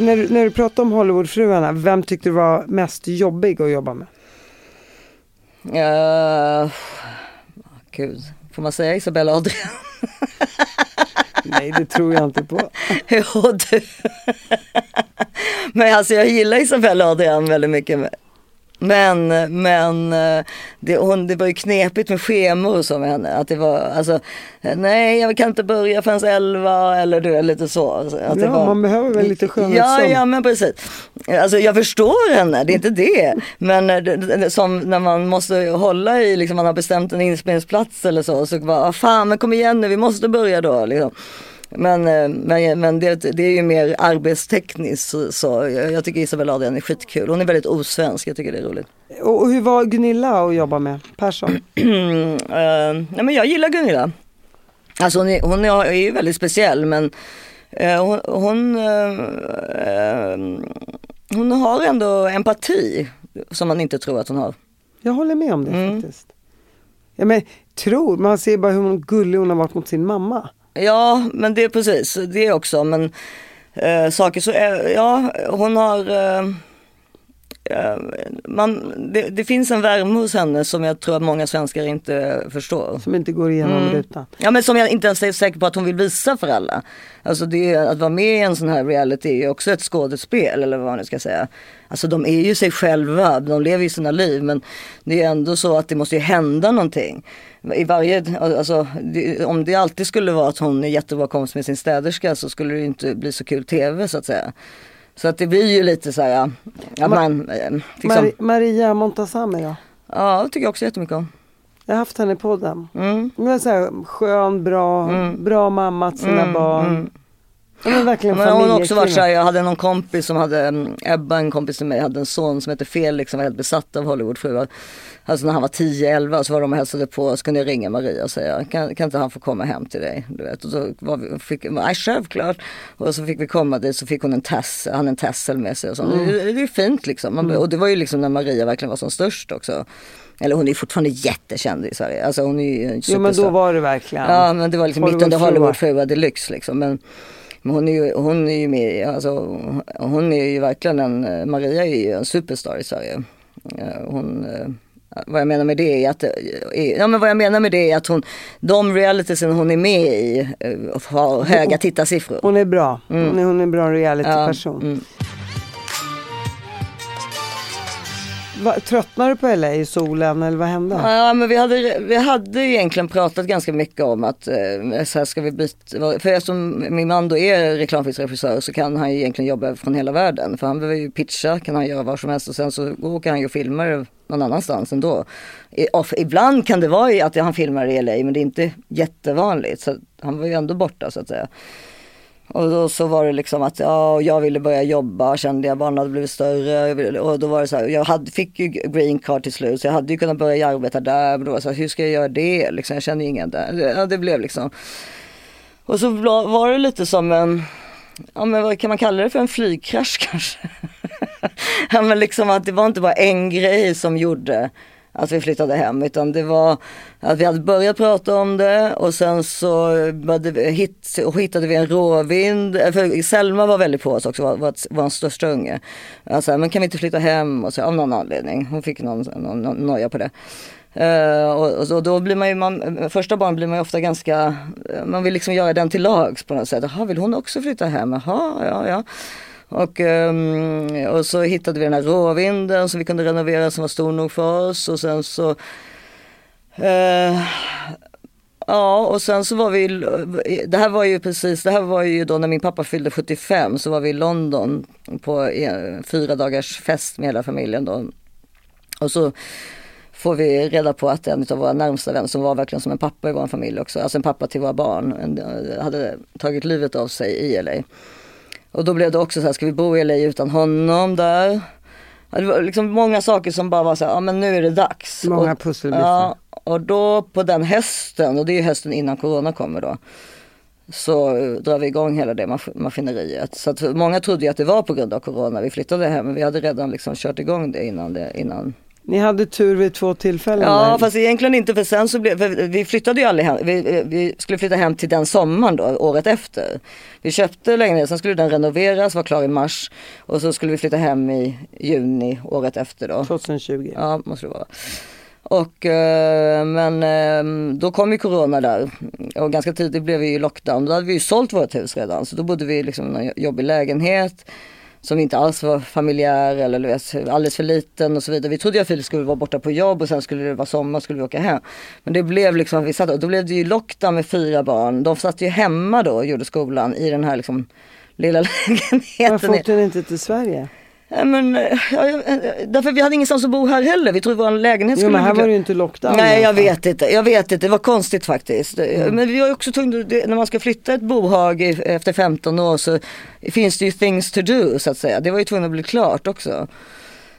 När, du- när du pratar om Hollywoodfruarna, vem tyckte du var mest jobbig att jobba med? Uh, gud, får man säga Isabella Adrian? <laughs> Nej, det tror jag inte på. <laughs> jo du. Men alltså jag gillar Isabella Adrian väldigt mycket. Men, men eh, det, hon, det var ju knepigt med schemor med henne. Att det var alltså, nej jag kan inte börja förrän elva eller du, lite så. Att det Ja, var, man behöver väl lite Ja, skönhetssömn. ja men precis. Alltså jag förstår henne, det är inte det. Men eh, det- som när man måste hålla i, liksom man har bestämt en inspelningsplats eller så. Så bara, ah, fan men kom igen nu, vi måste börja då. Liksom. Men, eh, men, men det, det är ju mer arbetstekniskt så, jag, tycker Isabella Adrian är skitkul. Hon är väldigt osvensk, jag tycker det är roligt. Och hur var Gunilla att jobba med? Persson? <clears throat> Eh, nej men jag gillar Gunilla. Alltså hon är, hon är, ju väldigt speciell men eh, hon, hon, eh, hon har ändå empati som man inte tror att hon har. Jag håller med om det Mm. faktiskt. Ja, men tror, man ser bara hur gullig hon har varit mot sin mamma. Ja men det är precis det också men eh, saker så, eh, ja hon har eh, eh, man, det, det finns en värme hos henne som jag tror att många svenskar inte förstår. Som inte går igenom Mm. rutan. Ja men som jag inte ens är säker på att hon vill visa för alla. Alltså det, att vara med i en sån här reality är också ett skådespel eller vad man nu ska säga. Alltså de är ju sig själva, de lever ju sina liv men det är ändå så att det måste ju hända någonting. I varje, alltså, det, om det alltid skulle vara att hon är jättebra kompis med sin städerska så skulle det ju inte bli så kul tv så att säga. Så att det blir ju lite så här, ja, man, eh, liksom, Mari- Maria Montazami då? ja det tycker jag också jättemycket om. Jag har haft henne i podden. Mm. Hon är så här skön, bra, bra mamma till sina barn. Hon är verkligen Men hon också varit såhär, jag hade någon kompis som hade, mm, Ebba en kompis till mig, hade en son som hette Felix som var helt besatt av Hollywoodfruar. Alltså när han var 10-11 så var de och hälsade på, så kunde jag ringa Maria och säga, kan, kan inte han få komma hem till dig? Du vet. Och så var vi, fick, nej självklart. Och så fick vi komma dit så fick hon en tass, han en tassel med sig och så. Mm. Det, det är fint liksom. Man, Och det var ju liksom när Maria verkligen var som störst också. Eller hon är fortfarande jättekänd i Sverige. Alltså hon är ju Jo men då var det verkligen. Ja men det var liksom mitt under. Hollywoodfruar deluxe liksom. Men, men hon är ju, hon är ju med, alltså, hon är ju verkligen en, Maria är ju en superstar i Sverige. Eh, Hon, eh, vad jag menar med det är att, eh, ja men vad jag menar med det är att hon, de realitisen hon är med i har höga tittarsiffror. Hon är bra. Hon, är, hon är en bra reality-person. mm. Tröttnade du på LA i solen eller vad hände? Ja men vi hade, vi hade egentligen pratat ganska mycket om att eh, så här ska vi byta, för eftersom min man då är reklamfilmsregissör så kan han ju egentligen jobba från hela världen. För han behöver ju pitcha, kan han göra var som helst och sen så åker han ju och filmar någon annanstans ändå. I, off, ibland kan det vara att han filmar i LA men det är inte jättevanligt så han var ju ändå borta så att säga. Och då så var det liksom att ja, jag ville börja jobba, kände jag, barnen hade blivit större. Och då var det så här, jag hade, fick ju green card till slut så jag hade ju kunnat börja arbeta där. Men då var det så här, hur ska jag göra det? Liksom, jag ju ingen där. Ja, det blev liksom. Och så var det lite som en, ja men vad kan man kalla det för en flygkrasch kanske? <laughs> ja men liksom att det var inte bara en grej som gjorde att vi flyttade hem utan det var att vi hade börjat prata om det och sen så vi, hit, hittade vi en råvind. Eh, för Selma var väldigt på oss också, var, var vår största unge. Alltså, men kan vi inte flytta hem? Och så, av någon anledning. Hon fick någon, någon, någon noja på det. Uh, och, och, då blir man ju, man, första barn blir man ju ofta ganska, man vill liksom göra den till lags på något sätt. Jaha, vill hon också flytta hem? Jaha, ja, ja. Och, ehm, och så hittade vi den här råvinden som vi kunde renovera som var stor nog för oss och sen så eh, Ja och sen så var vi, det här var ju precis, det här var ju då när min pappa fyllde 75 så var vi i London på en, fyra dagars fest med hela familjen då. Och så får vi reda på att en av våra närmsta vänner som var verkligen som en pappa i vår familj också, alltså en pappa till våra barn, hade tagit livet av sig i LA. Och då blev det också så här, ska vi bo i LA utan honom där? Det var liksom många saker som bara var så här, ja men nu är det dags. Många pusselbitar. Ja, och då på den hösten, och det är ju hösten innan corona kommer då, så drar vi igång hela det maskineriet. Så att många trodde ju att det var på grund av corona vi flyttade hem, men vi hade redan liksom kört igång det innan, det, innan ni hade tur vid två tillfällen. Ja där. fast egentligen inte för sen så blev, vi flyttade ju aldrig hem, vi, vi, skulle flytta hem till den sommaren då, året efter. Vi köpte lägenheten, sen skulle den renoveras, var klar i mars och så skulle vi flytta hem i juni året efter då. 2020. Ja måste det vara. Och, eh, men eh, då kom ju corona där och ganska tidigt blev vi ju lockdown. Då hade vi ju sålt vårt hus redan så då bodde vi liksom i en jobbig lägenhet som inte alls var familjär eller vet, alldeles för liten och så vidare. Vi trodde ju att Filip skulle vara borta på jobb och sen skulle det vara sommar skulle vi åka hem. Men det blev liksom, vi satt, och då blev det ju lockdown med fyra barn. De satt ju hemma då och gjorde skolan i den här liksom lilla <laughs> lägenheten. Varför åkte ni inte till Sverige? Men, ja, därför vi hade ingenstans att bo här heller. Vi trodde vår lägenhet skulle Jo men här var det ju inte lockdown. Nej jag vet inte, jag vet inte, det var konstigt faktiskt. Mm. Men vi var också tvungna, när man ska flytta ett bohag efter 15 år så finns det ju things to do så att säga. Det var ju tvungen att bli klart också.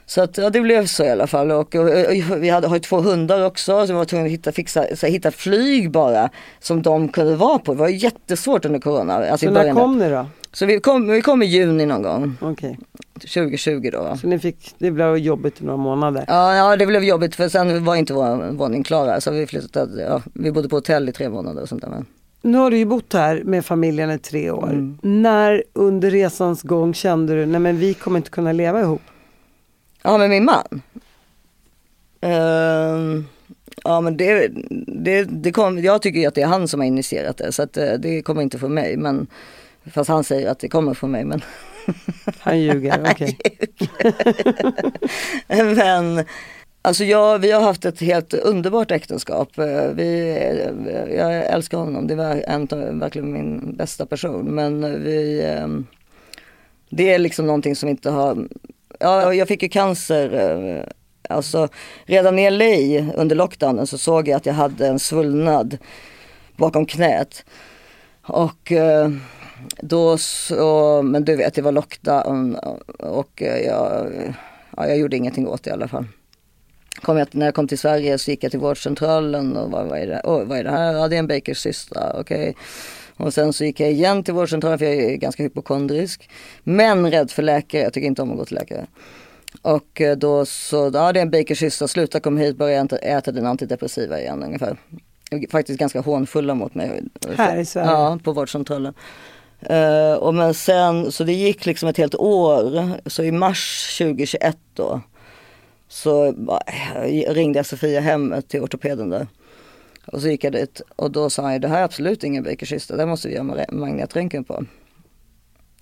Så att, ja, det blev så i alla fall. Och, och, och vi hade, har ju två hundar också så vi var tvungna att hitta, fixa, så, hitta flyg bara som de kunde vara på. Det var jättesvårt under corona. Alltså så när kom ni då? Så vi kom, vi kom i juni någon gång. Okay. 2020 då. Så ni fick, det blev jobbigt i några månader? Ja, ja det blev jobbigt för sen var inte vår våning klar. Så vi flyttade, ja, vi bodde på hotell i tre månader och sånt där. Men. Nu har du ju bott här med familjen i tre år. Mm. När under resans gång kände du, nej men vi kommer inte kunna leva ihop? Ja med min man? Uh, ja men det, det, det kom, jag tycker ju att det är han som har initierat det så att eh, det kommer inte från mig. Men Fast han säger att det kommer från mig men <laughs> Han ljuger, okej. Okay. <laughs> men Alltså jag, vi har haft ett helt underbart äktenskap. Vi, jag älskar honom, det var en, verkligen min bästa person. Men vi, ehm, det är liksom någonting som inte har, ja, jag fick ju cancer. Eh, alltså redan i LA under lockdownen så såg jag att jag hade en svullnad bakom knät. Och eh, då så, men du vet det var lockdown och jag, ja, jag gjorde ingenting åt det i alla fall. Jag, när jag kom till Sverige så gick jag till vårdcentralen och vad, vad, är, det? Oh, vad är det här? Ja det är en Bakers systra, okej. Okay. Och sen så gick jag igen till vårdcentralen för jag är ganska hypokondrisk. Men rädd för läkare, jag tycker inte om att gå till läkare. Och eh, då så, ja det är en Bakers systra, sluta kom hit, börja äta din antidepressiva igen ungefär. Faktiskt ganska hånfulla mot mig. Här i Sverige? Ja, på vårdcentralen. Uh, och men sen, så det gick liksom ett helt år. Så i mars 2021 då så uh, ringde jag Sofia hem till ortopeden där. Och så gick jag dit och då sa han det här är absolut ingen bakerkista, det måste vi göra magnetröntgen på.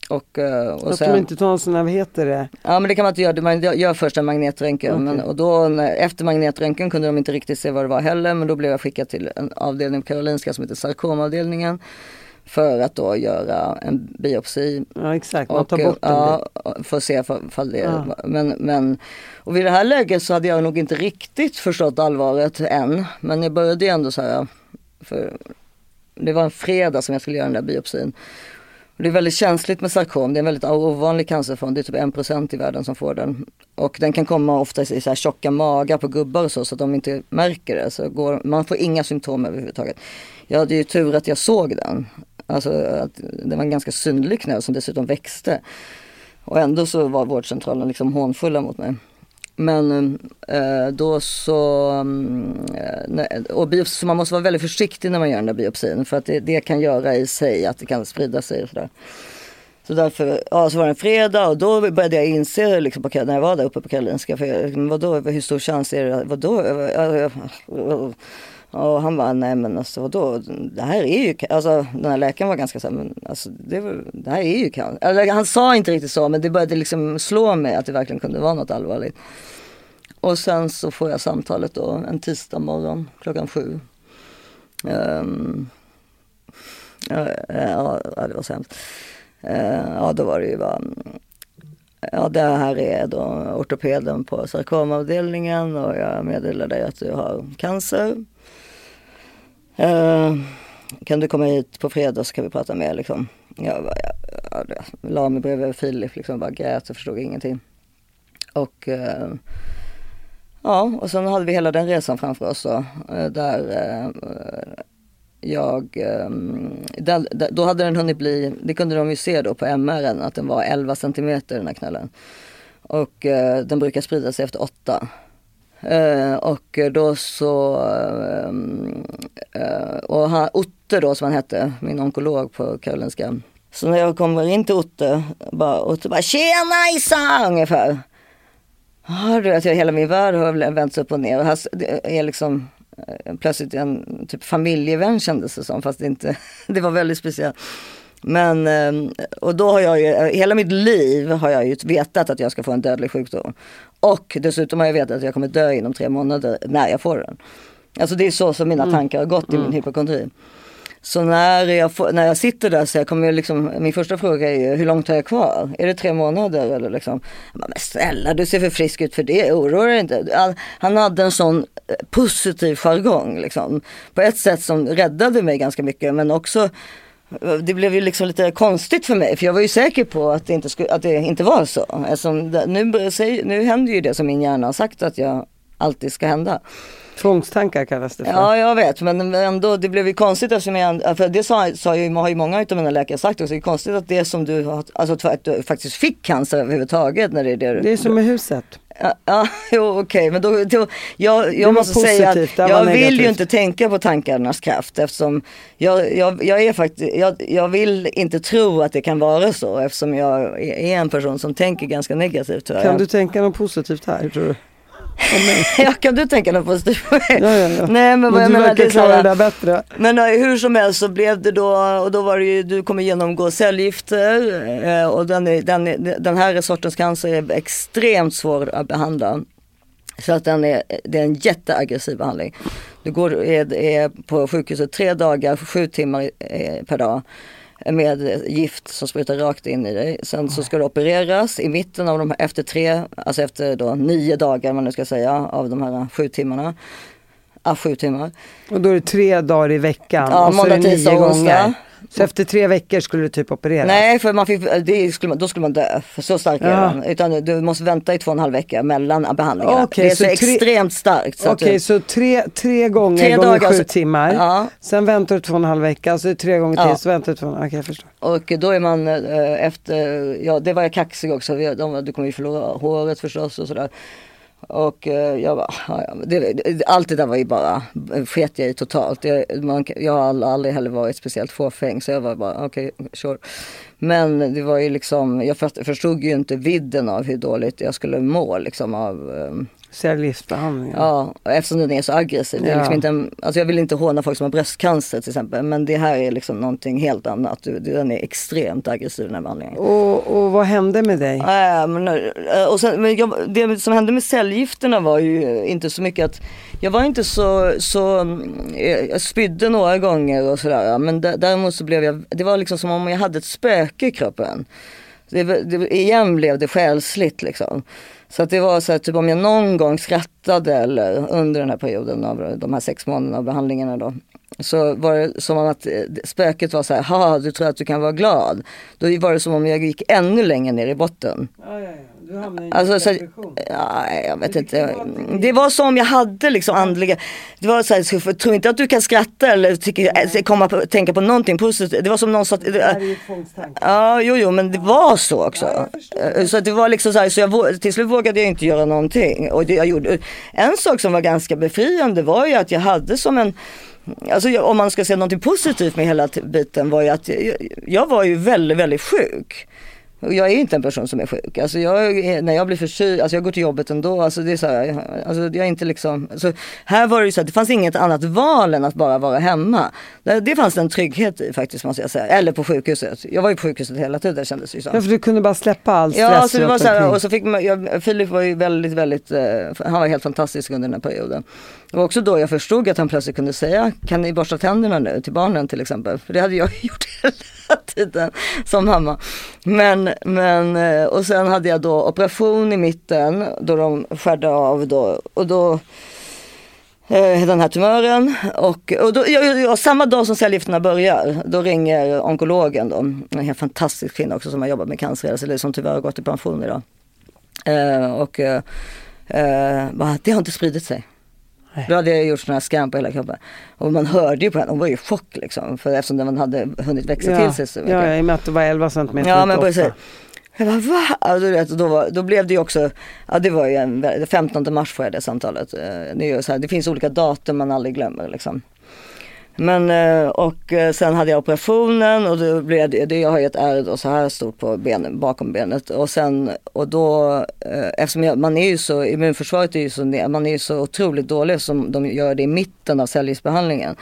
Och, eh, och sen, de inte tar en sån här, vad heter det? Ja men det kan man inte göra, man gör först en magnetröntgen. Okej. Men, och då, när, efter magnetröntgen kunde de inte riktigt se vad det var heller. Men då blev jag skickad till en avdelning på Karolinska som heter sarkomavdelningen. För att då göra en biopsi. Ja exakt, man Och, tar bort en ja, för att se ifall det Ja. men, men, och vid det här läget så hade jag nog inte riktigt förstått allvaret än. Men jag började ju ändå så här. För det var en fredag som jag skulle göra den där biopsin. Och det är väldigt känsligt med sarkom. Det är en väldigt ovanlig cancerform. Det är typ 1% i världen som får den. Och den kan komma ofta i så här tjocka magar på gubbar och så, så att de inte märker det. Så går, man får inga symptom överhuvudtaget. Jag hade ju tur att jag såg den. Alltså att det var en ganska synlig knöl som dessutom växte. Och ändå så var vårdcentralen liksom hånfulla mot mig. Men eh, då så, mm, eh, och biopsi, så man måste vara väldigt försiktig när man gör den där biopsin för att det, det kan göra i sig att det kan sprida sig och sådär. Så därför, ja så var det en fredag och då började jag inse liksom på, när jag var där uppe på Karolinska, för jag, vadå, hur stor chans är det, vadå? Och han bara, nej men alltså vadå, det här är ju, alltså den här läkaren var ganska såhär, men alltså det, var, det här är ju cancer. Eller, han sa inte riktigt så men det började liksom slå mig att det verkligen kunde vara något allvarligt. Och sen så får jag samtalet då en tisdag morgon klockan sju. Um, ja, ja, det var så hemskt. Uh, ja, då var det ju bara, ja det här är då ortopeden på sarkomavdelningen och jag meddelar dig att du har cancer. Eh, kan du komma hit på fredag så kan vi prata mer liksom. Jag, bara, jag, jag, jag la mig bredvid Filip liksom, bara grät och förstod ingenting. Och uh, ja, och sen hade vi hela den resan framför oss då, eh, där uh, jag, där, då hade den hunnit bli, det kunde de ju se då på MR att den var 11 centimeter den här knölen. Och den brukar sprida sig efter 8. Eh, och då så, eh, eh, och han, Otte då som han hette, min onkolog på Karolinska. Så när jag kommer in till Otte, bara, Otte bara tjena Isa ungefär. Ja du vet, jag, hela min värld har vänts upp och ner. Och här är liksom plötsligt en typ familjevän kändes det som, fast det inte, <laughs> det var väldigt speciellt. Men, eh, och då har jag ju, hela mitt liv har jag ju vetat att jag ska få en dödlig sjukdom. Och dessutom har jag vetat att jag kommer dö inom tre månader när jag får den. Alltså det är så som mina tankar har gått i min hypokondri. Så när jag, får, när jag sitter där så jag kommer jag liksom, min första fråga är ju hur långt har jag kvar? Är det tre månader eller liksom? Men snälla du ser för frisk ut för det, oroa dig inte. Han, hade en sån eh, positiv jargong liksom. På ett sätt som räddade mig ganska mycket men också det blev ju liksom lite konstigt för mig för jag var ju säker på att det inte, skulle, att det inte var så. Eftersom det, nu, nu händer ju det som min hjärna har sagt att jag alltid ska hända. Tvångstankar kallas det för. Ja, jag vet, men ändå, det blev ju konstigt eftersom jag, för det sa, sa ju, har ju många av mina läkare sagt också, det är konstigt att det som du alltså att du faktiskt fick cancer överhuvudtaget när det är det du- Det är som med huset. Ja, ja <laughs> jo, okej, men då, då jag, jag måste säga att jag vill ju inte tänka på tankarnas kraft eftersom jag, jag, jag är faktiskt, jag, jag vill inte tro att det kan vara så eftersom jag är en person som tänker ganska negativt. Kan du tänka något positivt här tror du? <laughs> ja, kan du tänka något positivt? Ja, ja, ja. Nej, men vad jag du menar, det verkar klara det där bättre. Men eh, hur som helst så blev det då, och då var det ju, du kommer genomgå cellgifter eh, och den, är, den, är, den här sortens cancer är extremt svår att behandla. Så att den är, det är en jätteaggressiv behandling. Du går, är, är på sjukhuset tre dagar, sju timmar eh, per dag med gift som sprutar rakt in i dig. Sen så ska du opereras i mitten av de här, efter tre, alltså efter då nio dagar man nu ska säga av de här sju timmarna. Ja, sju timmar. Och då är det tre dagar i veckan Ja, och så är måndag, det nio tisdag, onsdag. gånger. Så efter tre veckor skulle du typ opereras? Nej, för man fick, det skulle då skulle man dö. För så stark är Ja. den. Utan du måste vänta i två och en halv vecka mellan behandlingarna. Okej, det är så, så tre- extremt starkt. Okej, du, så tre, tre gånger Tre gånger dagar, sju så- timmar. Ja. Sen väntar du två och en halv vecka, så är det tre gånger till, Ja. så väntar du två och en halv Okej, jag förstår. och då är man eh, efter, ja det var jag kaxig också. Vi- De, du kommer ju förlora håret förstås och sådär. Och eh, jag bara, ah, det, allt det där var ju bara, sket jag i totalt. Jag, man, jag har aldrig, heller varit speciellt fåfäng så jag var bara, okej, sure. Men det var ju liksom, jag förstod ju inte vidden av hur dåligt jag skulle må liksom av, ehm, Cellgiftsbehandling. Ja, eftersom den är så aggressiv. Är Ja. liksom inte en, alltså jag vill inte håna folk som har bröstcancer till exempel. Men det här är liksom någonting helt annat. Den är extremt aggressiv den här behandlingen. Och, och vad hände med dig? Äh, men, eh, och sen, men jag, det som hände med cellgifterna var ju inte så mycket att jag var inte så, så mm, eh, jag spydde några gånger och sådär. Men dä- däremot så blev jag, det var liksom som om jag hade ett spöke i kroppen. Det, det, igen blev det själsligt liksom. Så att det var så att typ om jag någon gång skrattade eller under den här perioden av de här sex månaderna av behandlingarna då. Så var det som om att eh, spöket var så här, ha du tror att du kan vara glad. Då var det som om jag gick ännu längre ner i botten. Ja, ja, ja. Du hamnade i Alltså, så, ja, jag vet inte. Det var som jag hade liksom andliga, det var så här, så tro inte att du kan skratta eller tycka, eh, komma på, tänka på någonting positivt. Det var som någon sa, Det är ju. Ja, jo, jo, men det var så också. Eh, så det var liksom så här, så jag, till slut vågade jag inte göra någonting. Och det jag gjorde, en sak som var ganska befriande var ju att jag hade som en Alltså jag- om man ska säga någonting positivt med hela biten var ju att jag, jag var ju väldigt, väldigt sjuk. Jag är inte en person som är sjuk. Alltså jag, är- när jag blir förkyld, alltså jag går till jobbet ändå. Alltså det är så här, alltså jag är inte liksom, alltså här var det ju så att det fanns inget annat val än att bara vara hemma. Det, det fanns en trygghet i faktiskt måste jag säga. Eller på sjukhuset. Jag var ju på sjukhuset hela tiden kändes det ju som. Ja, för du kunde bara släppa all stress Ja, så det var så här, och så fick man, jag, Filip var ju väldigt, väldigt, eh, han var helt fantastisk under den här perioden. Det var också då jag förstod att han plötsligt kunde säga, kan ni borsta tänderna nu till barnen till exempel? För det hade jag <laughs> gjort hela tiden som mamma. Men, men, eh, och sen hade jag då operation i mitten då de skärde av då, och då eh, den här tumören. Och, och då, ja, ja, samma dag som cellgifterna börjar, då ringer onkologen då, en helt fantastisk kvinna också som har jobbat med cancer, alltså, eller som tyvärr har gått i pension idag. Eh, och eh, eh bara, det har inte spridit sig. Då hade jag gjort sådana här scan på hela kroppen. Och man hörde ju på henne, hon var ju i chock liksom. För eftersom den hade hunnit växa ja. till sig så mycket. Ja, i och med att det var 11 centimeter Ja men precis. Jag bara va? Alltså, då, var, då blev det ju också, ja det var ju en, vä- 15 mars får jag det samtalet. Eh, Det, är så här, det finns olika datum man aldrig glömmer liksom. Men eh, och eh, sen hade jag operationen och då blev det, det jag har ju ett ärr då så här stort på benen, bakom benet och sen och då eh, eftersom jag, man är ju så, immunförsvaret är ju så, man är ju så otroligt dålig som de gör det i mitten av cellgiftsbehandlingen.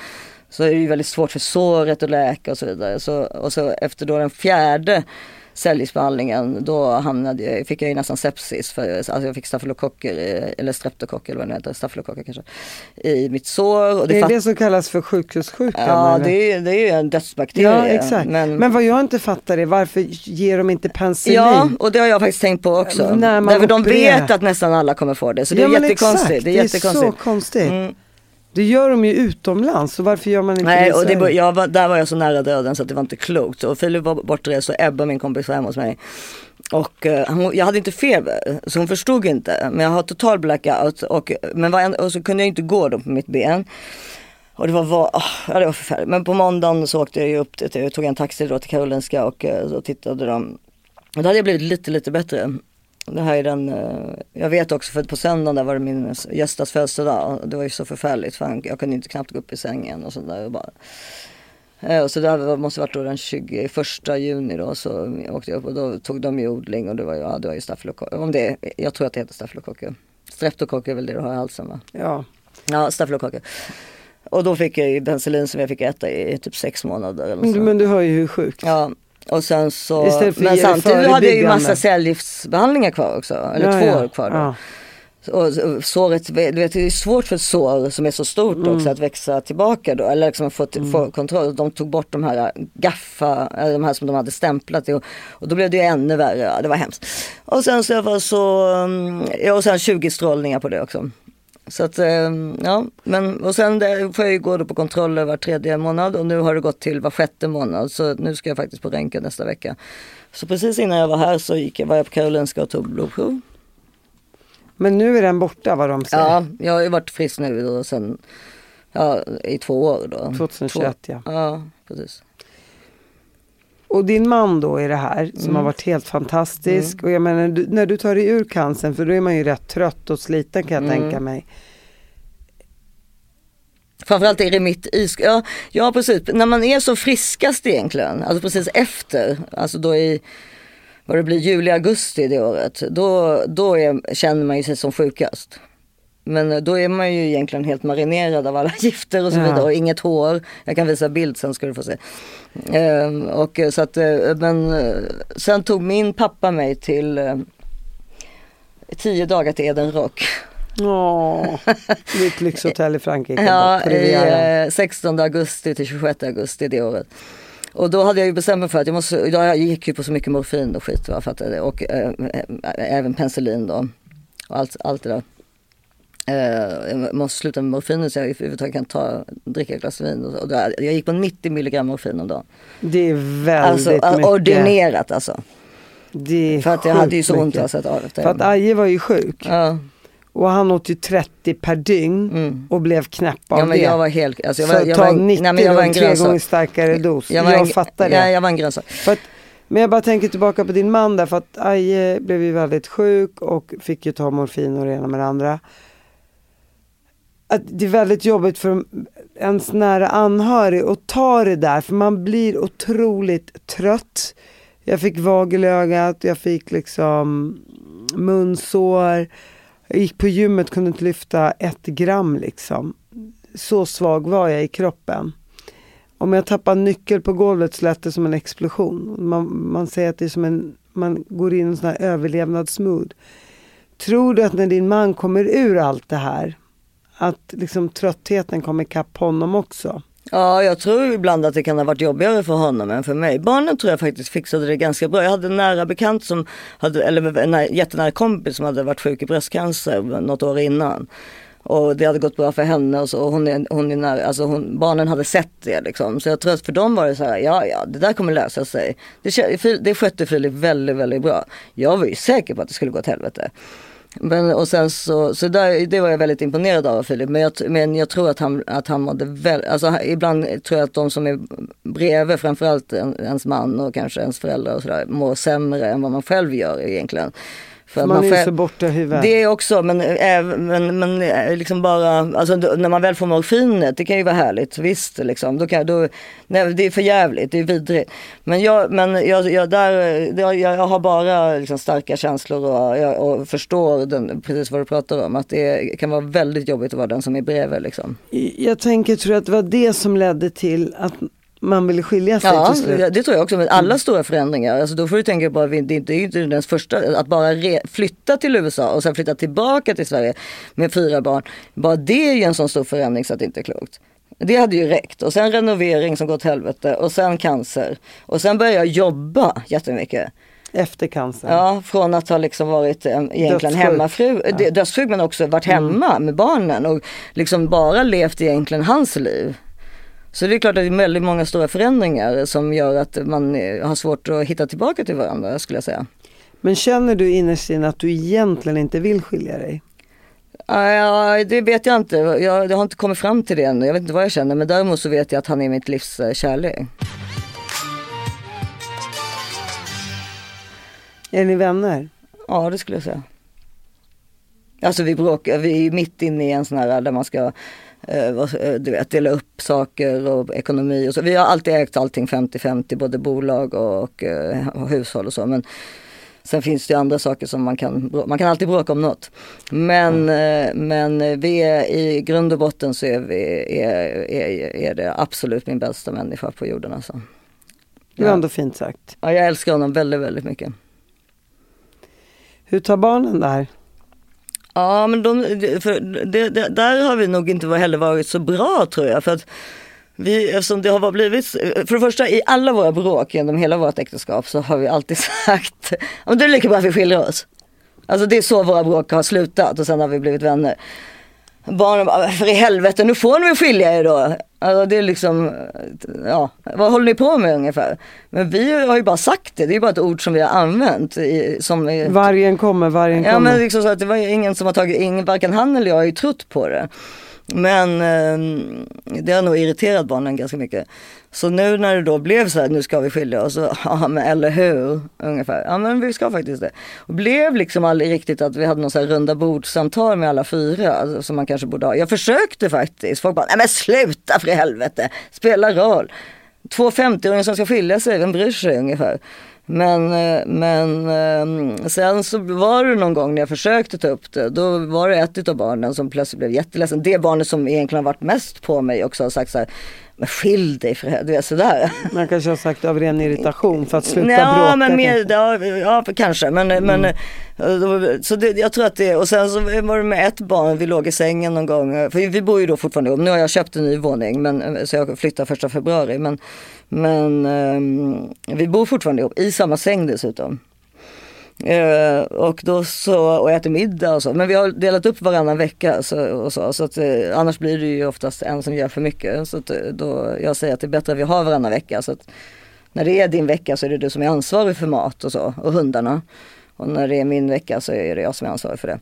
Så är det ju väldigt svårt för såret att läka och så vidare. Så, och så efter då den fjärde cellgiftsbehandlingen då hamnade jag, fick jag ju nästan sepsis. För, alltså jag fick stafylokocker, eller streptokocker eller vad det heter, stafylokocker kanske, i mitt sår. Och Det är fatt- det som kallas för sjukhussjukan. Ja eller? det är, det är ju en dödsbakterie. Ja, exakt. Men, Men, vad jag inte fattar är varför ger de inte penicillin? ja, och det har jag faktiskt tänkt på också. Därför de vet att nästan alla kommer få det. Så det ja, är men jättekonstigt. Det är så jättekonstigt. konstigt. Mm. Det gör de ju utomlands, så varför gör man inte Nej, det i och det, Sverige? var- jag var, där var jag så nära döden så att det var inte klokt. Och Filip var borta så Ebba, min kompis, var hemma hos mig. Och hon, jag hade inte feber, så hon förstod inte. Men jag har total blackout och, men var och så kunde jag inte gå då på mitt ben. Och det var, var, ja, det var förfärligt. Men på måndagen så åkte jag upp, till, jag tog en taxi då till Karolinska och eh, så tittade de. Och då hade jag blivit lite, lite bättre. Det här är den, eh, jag vet också för på söndagen där var det min Göstas födelsedag. Det var ju så förfärligt för han, jag kunde inte knappt gå upp i sängen och sådär. Bara, Eh, så det måste varit då den 21 juni då så åkte jag upp och då tog de ju odling och det var ju, ja, det var ju stafylokocker. Om det, jag tror att det heter stafylokocker. Streptokocker är väl det du har i halsen va? Ja. Ja, stafylokocker. Och då fick jag ju penicillin som jag fick äta i typ sex månader. Eller så. men du hör ju hur sjukt. Ja, och sen så, men samtidigt hade jag ju massa cellgiftsbehandlingar kvar också. Eller Ja, två ja. år kvar då. Ja. Och såret, du vet det är svårt för ett sår som är så stort Mm. också att växa tillbaka då. Eller liksom få, få kontroll. De tog bort de här gaffa, eller de här som de hade stämplat. Och, och då blev det ju ännu värre. Det var hemskt. Och sen så var så, mm, och sen 20 strålningar på det också. Så att, eh, ja, men och sen får jag ju gå på kontroller var tredje månad och nu har det gått till var sjätte månad. Så nu ska jag faktiskt på röntgen nästa vecka. Så precis innan jag var här så gick jag, var jag på Karolinska och tog blodprov. Men nu är den borta vad de säger. Ja, jag har ju varit frisk nu då sen, ja, i två år då. 2021 ja. Två, ja, precis. Och din man då i det här som Mm. har varit helt fantastisk. Och jag menar du, när du tar dig ur cancern för då är man ju rätt trött och sliten kan jag Mm. tänka mig. Framförallt är det mitt i, ja, ja precis, när man är så friskast egentligen, alltså precis efter, alltså då i, vad det blir, juli, augusti det året, då, då är, känner man ju sig som sjukast. Men då är man ju egentligen helt marinerad av alla <laughs> gifter och så Ja. vidare och inget hår. Jag kan visa bild sen ska du få se. Eh, och eh, så att, eh, men eh, sen tog min pappa mig till eh, tio dagar till Eden Rock. Åh, mitt lyxhotell i Frankrike. <laughs> Ja, i eh, 16 augusti till 26 augusti det året. Och då hade jag ju bestämt mig för att jag måste, jag gick ju på så mycket morfin och skit va, för att, och eh, eh, även penicillin då. Och allt, allt det där. Eh, jag måste sluta med morfinen så jag överhuvudtaget kan ta, dricka ett glas vin. Och, så. och då, jag gick på 90 milligram morfin om dagen. Det är väldigt Alltså mycket. ordinerat alltså. Det är För att jag hade ju så ont alltså, av det. För att Aje var ju sjuk. Ja, Och han åt ju 30 per dygn och blev knäpp av Mm. ja men det. jag var helt, alltså jag så var, jag ta var, en- 90 nej, men jag då, var en tre gånger starkare dos. Jag, var en, fattar det. Ja, jag var en grönsak. Men jag bara tänker tillbaka på din man där för att Aje blev ju väldigt sjuk och fick ju ta morfin och det ena med det andra. Att det är väldigt jobbigt för ens nära anhörig att ta det där för man blir otroligt trött. Jag fick vagel i ögat, jag fick liksom munsår. Jag gick på gymmet, kunde inte lyfta ett gram liksom. Så svag var jag i kroppen. Om jag tappar nyckel på golvet så lät det som en explosion. Man, man säger att det är som en, man går in i en sån här överlevnadsmood. Tror du att när din man kommer ur allt det här, att liksom tröttheten kom ikapp honom också? Ja, jag tror ibland att det kan ha varit jobbigare för honom än för mig. Barnen tror jag faktiskt fixade det ganska bra. Jag hade en nära bekant som hade, eller en jättenära kompis som hade varit sjuk i bröstcancer något år innan. Och det hade gått bra för henne och så. Och hon är, hon är nära, alltså hon, barnen hade sett det liksom. Så jag tror att för dem var det så här, ja ja det där kommer lösa sig. Det, det skötte Filip väldigt, väldigt bra. Jag var ju säker på att det skulle gå åt helvete. Men, och sen så, så där, det var jag väldigt imponerad av Filip. Men jag, men jag tror att han, att han mådde väldigt, alltså ibland tror jag att de som är bredvid, framförallt en, ens man och kanske ens föräldrar och sådär, mår sämre än vad man själv gör egentligen. För att Man är själv- så borta i huvudet. det är också, men, även- men, men eh, liksom bara, alltså när man väl får morfinet, det kan ju vara härligt, visst liksom. Då kan, då, nej, det är för jävligt, det är vidrigt. Men jag, men jag, jag, där, jag, jag har bara liksom starka känslor och, jag, och förstår den, precis vad du pratar om. Att det kan vara väldigt jobbigt att vara den som är bredvid liksom. Jag tänker, tror att det var det som ledde till att man ville skilja sig Ja, till slut? det tror jag också. Men alla stora förändringar, alltså då får du tänka på att vi- det det är inte den första, att bara re, flytta till USA och sen flytta tillbaka till Sverige med fyra barn. Bara det är ju en sån stor förändring så att det inte är klokt. Det hade ju räckt. Och sen renovering som gått helvete och sen cancer. Och sen började jag jobba jättemycket. Efter cancer? Ja, från att ha liksom varit eh, egentligen hemmafru, ja. dödssjuk men också varit hemma med barnen och liksom bara levt egentligen hans liv. Så det är klart att det är väldigt många stora förändringar som gör att man eh, har svårt att hitta tillbaka till varandra skulle jag säga. Men känner du innerst inne att du egentligen inte vill skilja dig? Ah, Ja, det vet jag inte. Jag, jag har inte kommit fram till det än. Jag vet inte vad jag känner men däremot så vet jag att han är mitt livs eh, kärlek. Är ni vänner? Ja, det skulle jag säga. Alltså vi bråkar, vi är mitt inne i en sån här där man ska du vet, dela upp saker och ekonomi och så. Vi har alltid ägt allting 50-50, både bolag och, och, eh, och hushåll och så. Men sen finns det andra saker som man kan, man kan alltid bråka om något. Men, eh, men vi är i grund och botten så är, vi, är, är, är det absolut min bästa människa på jorden alltså. Det var Ja. ändå fint sagt. Ja, jag älskar honom väldigt, väldigt mycket. Hur tar barnen där? Ja men de, för det, det, där har vi nog inte heller varit så bra tror jag. För att vi, eftersom det har blivit, för det första i alla våra bråk genom hela vårt äktenskap så har vi alltid <laughs> sagt, om det är lika bra att vi skiljer oss. Alltså det är så våra bråk har slutat och sen har vi blivit vänner. Barnen bara, för i helvete nu får ni väl skilja er då. Alltså det är liksom, ja, vad håller ni på med ungefär? Men vi har ju bara sagt det, det är bara ett ord som vi har använt. I, som, är- Vargen kommer, vargen Ja kommer. men liksom så att det var ingen som har tagit, ingen, varken han eller jag har ju trott på det. Men eh, det har nog irriterat barnen ganska mycket. Så nu när det då blev så här, nu ska vi skilja oss, <laughs> ja men eller hur, ungefär. Ja men vi ska faktiskt det. Och blev liksom aldrig riktigt att vi hade någon så här runda bordsamtal med alla fyra, alltså, som man kanske borde ha. Jag försökte faktiskt, folk bara, nej men sluta för i helvete, spela roll. Två 50-åringar som ska skilja sig, vem bryr sig ungefär? Men, eh, men ehm, sen så var det någon gång när jag försökte ta upp det, då var det ett av barnen som plötsligt blev jätteledsen. Det barnet som egentligen har varit mest på mig också har sagt så här, men skilj dig för du är sådär. Man kanske har sagt av ren irritation för att sluta ja, bråka. Men mer, ja, ja, kanske. Men, men eh, så det, jag tror att det, och sen så var det med ett barn, vi låg i sängen någon gång. eh, För vi bor ju då fortfarande ihop. Nu har jag köpt en ny våning men, eh, så jag flyttar första februari. Men, men ehm, vi bor fortfarande ihop, i samma säng dessutom. Eh, och då så, och äter middag och så. Men vi har delat upp varannan vecka så, och så. så att, eh, annars blir det ju oftast en som gör för mycket. Så att, eh, då, jag säger att det är bättre att vi har varannan vecka. Så att, när det är din vecka så är det du som är ansvarig för mat och så. Och hundarna. Och när det är min vecka så är det jag som är ansvarig för det.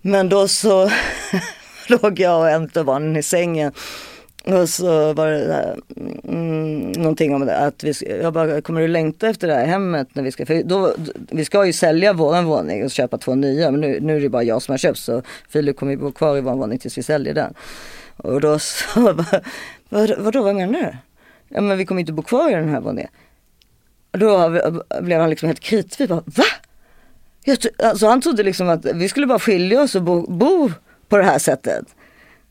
Men då så <laughs> låg jag och en av barnen i sängen. Och så var det där, mm, mm någonting om det att vi, jag bara, kommer du längta efter det här hemmet? När vi, ska, för då, vi ska ju sälja våran våning och köpa två nya men nu, nu är det bara jag som har köpt så Filip kommer ju bo kvar i vår våning tills vi säljer den. Och då så, <laughs> bara, vad, vadå vad menar du? Ja men vi kommer inte bo kvar i den här våningen. Och då blev han liksom helt kritvit. Bara, Va? Jag, alltså han trodde liksom att vi skulle bara skilja oss och bo, bo på det här sättet.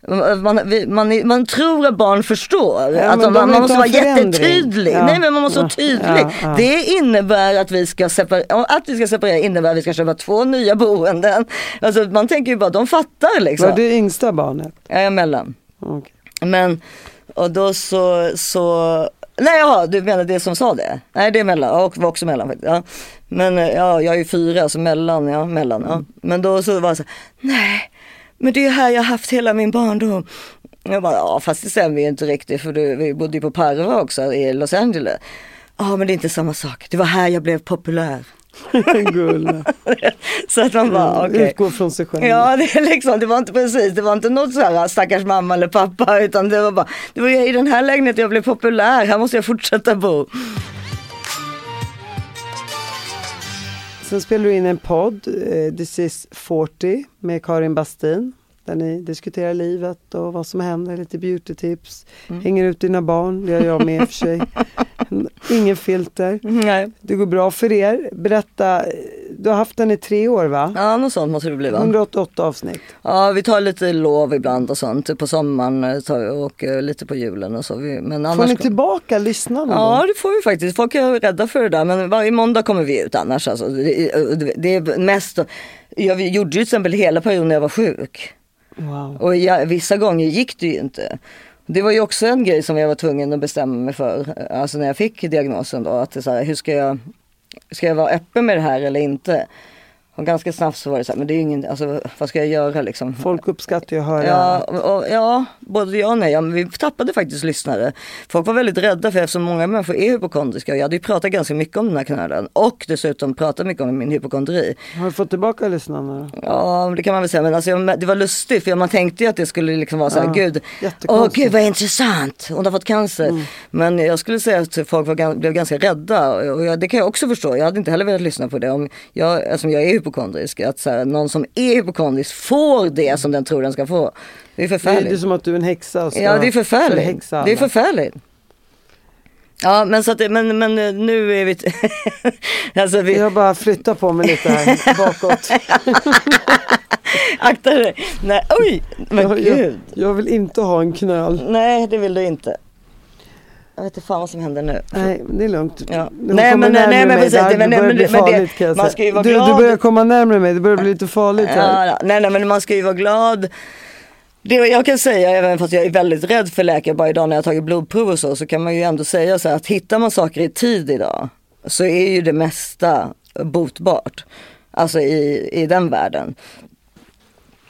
Man, man, man tror att barn förstår. Ja, att man, de man vill måste vara förändring. jättetydlig. Ja. Nej men man måste Ja, vara tydlig. ja, ja. Det innebär att vi ska separera, att vi ska separera innebär att vi ska köpa två nya boenden. Alltså man tänker ju bara, de fattar liksom. Var du yngsta barnet? Jag är mellan. Okej. Men, och då så, så Nej jaha, du menar det som sa det? Nej det är mellan, ja, och var också mellan faktiskt. Ja. Men ja, jag är ju fyra så mellan, ja mellan. Ja. Men då så var det så här, nej, men det är här jag haft hela min barndom. Jag bara, ja fast det stämmer ju inte riktigt för du, vi bodde ju på Parva också i Los Angeles. Ja men det är inte samma sak, det var här jag blev populär. <laughs> <laughs> Så att man bara, okej. Utgå från sig själv. Ja, det, liksom, det var inte precis, det var inte något så här stackars mamma eller pappa utan det var bara, det var i den här lägenheten jag blev populär, här måste jag fortsätta bo. Sen spelar du in en podd, eh, This is 40 med Karin Bastin. Där ni diskuterar livet och vad som händer, lite beautytips. Mm. Hänger ut dina barn, det gör jag med i och för sig. <laughs> Ingen filter. Nej. Det går bra för er. Berätta, du har haft den i tre år va? Ja, något sånt måste det bli va? 188 avsnitt. Ja, vi tar lite lov ibland och sånt. På sommaren eh, och eh, lite på julen och så. Men Får annars... ni tillbaka lyssnarna Ja, det får vi faktiskt. Folk är rädda för det där. Men varje måndag kommer vi ut annars. Alltså, det är mest... Jag gjorde ju till exempel hela perioden när jag var sjuk. Wow. Och jag, vissa gånger gick det ju inte. Det var ju också en grej som jag var tvungen att bestämma mig för. Alltså när jag fick diagnosen då. Att det så här, hur ska jag, ska jag vara öppen med det här eller inte? Och ganska snabbt så var det så här, men det är ingen, alltså vad ska jag göra liksom? Folk uppskattar ju att höra. Ja, och, ja, både ja och nej. Ja, men vi tappade faktiskt lyssnare. Folk var väldigt rädda för eftersom många människor är hypokondriska. Och jag hade ju pratat ganska mycket om den här knölen. Och dessutom pratat mycket om min hypokondri. Har du fått tillbaka lyssnarna? Ja, det kan man väl säga. Men alltså, jag- det var lustigt för man tänkte ju att det skulle liksom vara så här, Ja, gud, åh gud vad intressant, hon har fått cancer. Men jag skulle säga att folk var, blev ganska rädda och jag, det kan jag också förstå. Jag hade inte heller velat lyssna på det om jag, eftersom jag är hypokondrisk. Att så här, någon som är hypokondrisk får det som den tror den ska få. Det är Det är, förfärligt. det är som att du är en häxa ska Ja det är förfärligt. Det är förfärligt. Ja men så att, men, men eh, nu är vi, <laughs> alltså vi, Jag bara flyttar på mig lite här <laughs> bakåt. akta dig. Nej oj, men jag, jag, gud. jag vill inte ha en knöl. Nej det vill du inte. Jag vet inte fan vad som händer nu. Nej, det är lugnt. Ja. Nej, men- nej, nej, men precis, Det men- börjar men- bli men det- farligt kan jag man säga. ska ju vara du, glad. du börjar komma närmare mig, det börjar bli lite farligt här. Ja, nej, nej men man ska ju vara glad. Det jag kan säga, även fast jag är väldigt rädd för läkare, bara idag när jag tagit blodprov och så, så kan man ju ändå säga så här att hittar man saker i tid idag så är ju det mesta botbart. Alltså i, i den världen.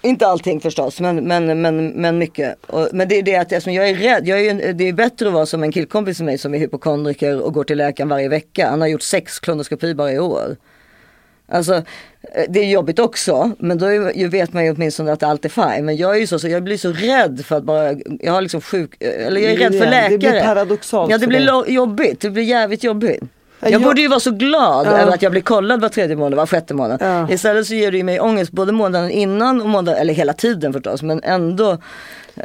Inte allting förstås, men, men, men, men mycket. Och, men det är det att eftersom jag är rädd, jag är, det är bättre att vara som en killkompis med mig som är hypokondriker och går till läkaren varje vecka. Han har gjort sex klonoskopi bara i år. Alltså eh, det är jobbigt också men då är, vet man ju åtminstone att allt är fine. Men jag är ju så, så jag blir så rädd för att bara, jag har liksom sjuk, eller jag är rädd för Det läkare. blir paradoxalt Ja det blir jobbigt, det blir jävligt jobbigt. Jag, jag- borde ju vara så glad över att jag blir kollad var tredje månad, var sjätte månad. Istället så ger det ju mig ångest både månaden innan och månaden, eller hela tiden förstås. Men ändå, eh,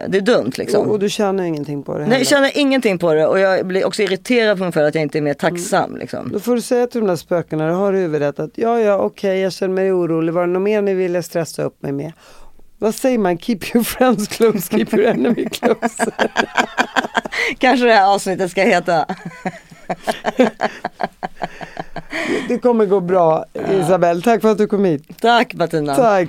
det är dumt liksom. Och, och du känner ingenting på det Nej, heller. jag känner ingenting på det och jag blir också irriterad på mig själv att jag inte är mer tacksam. Mm. Liksom. Då får du säga till de där spökena du har i huvudet att ja, ja, okej, jag känner mig orolig. Var det något mer ni ville stressa upp mig med? Vad säger man? Keep your friends close, keep your enemy close. <laughs> Kanske det här avsnittet ska heta. Det kommer gå bra, Isabel. Tack för att du kom hit. Tack Martina. Tack.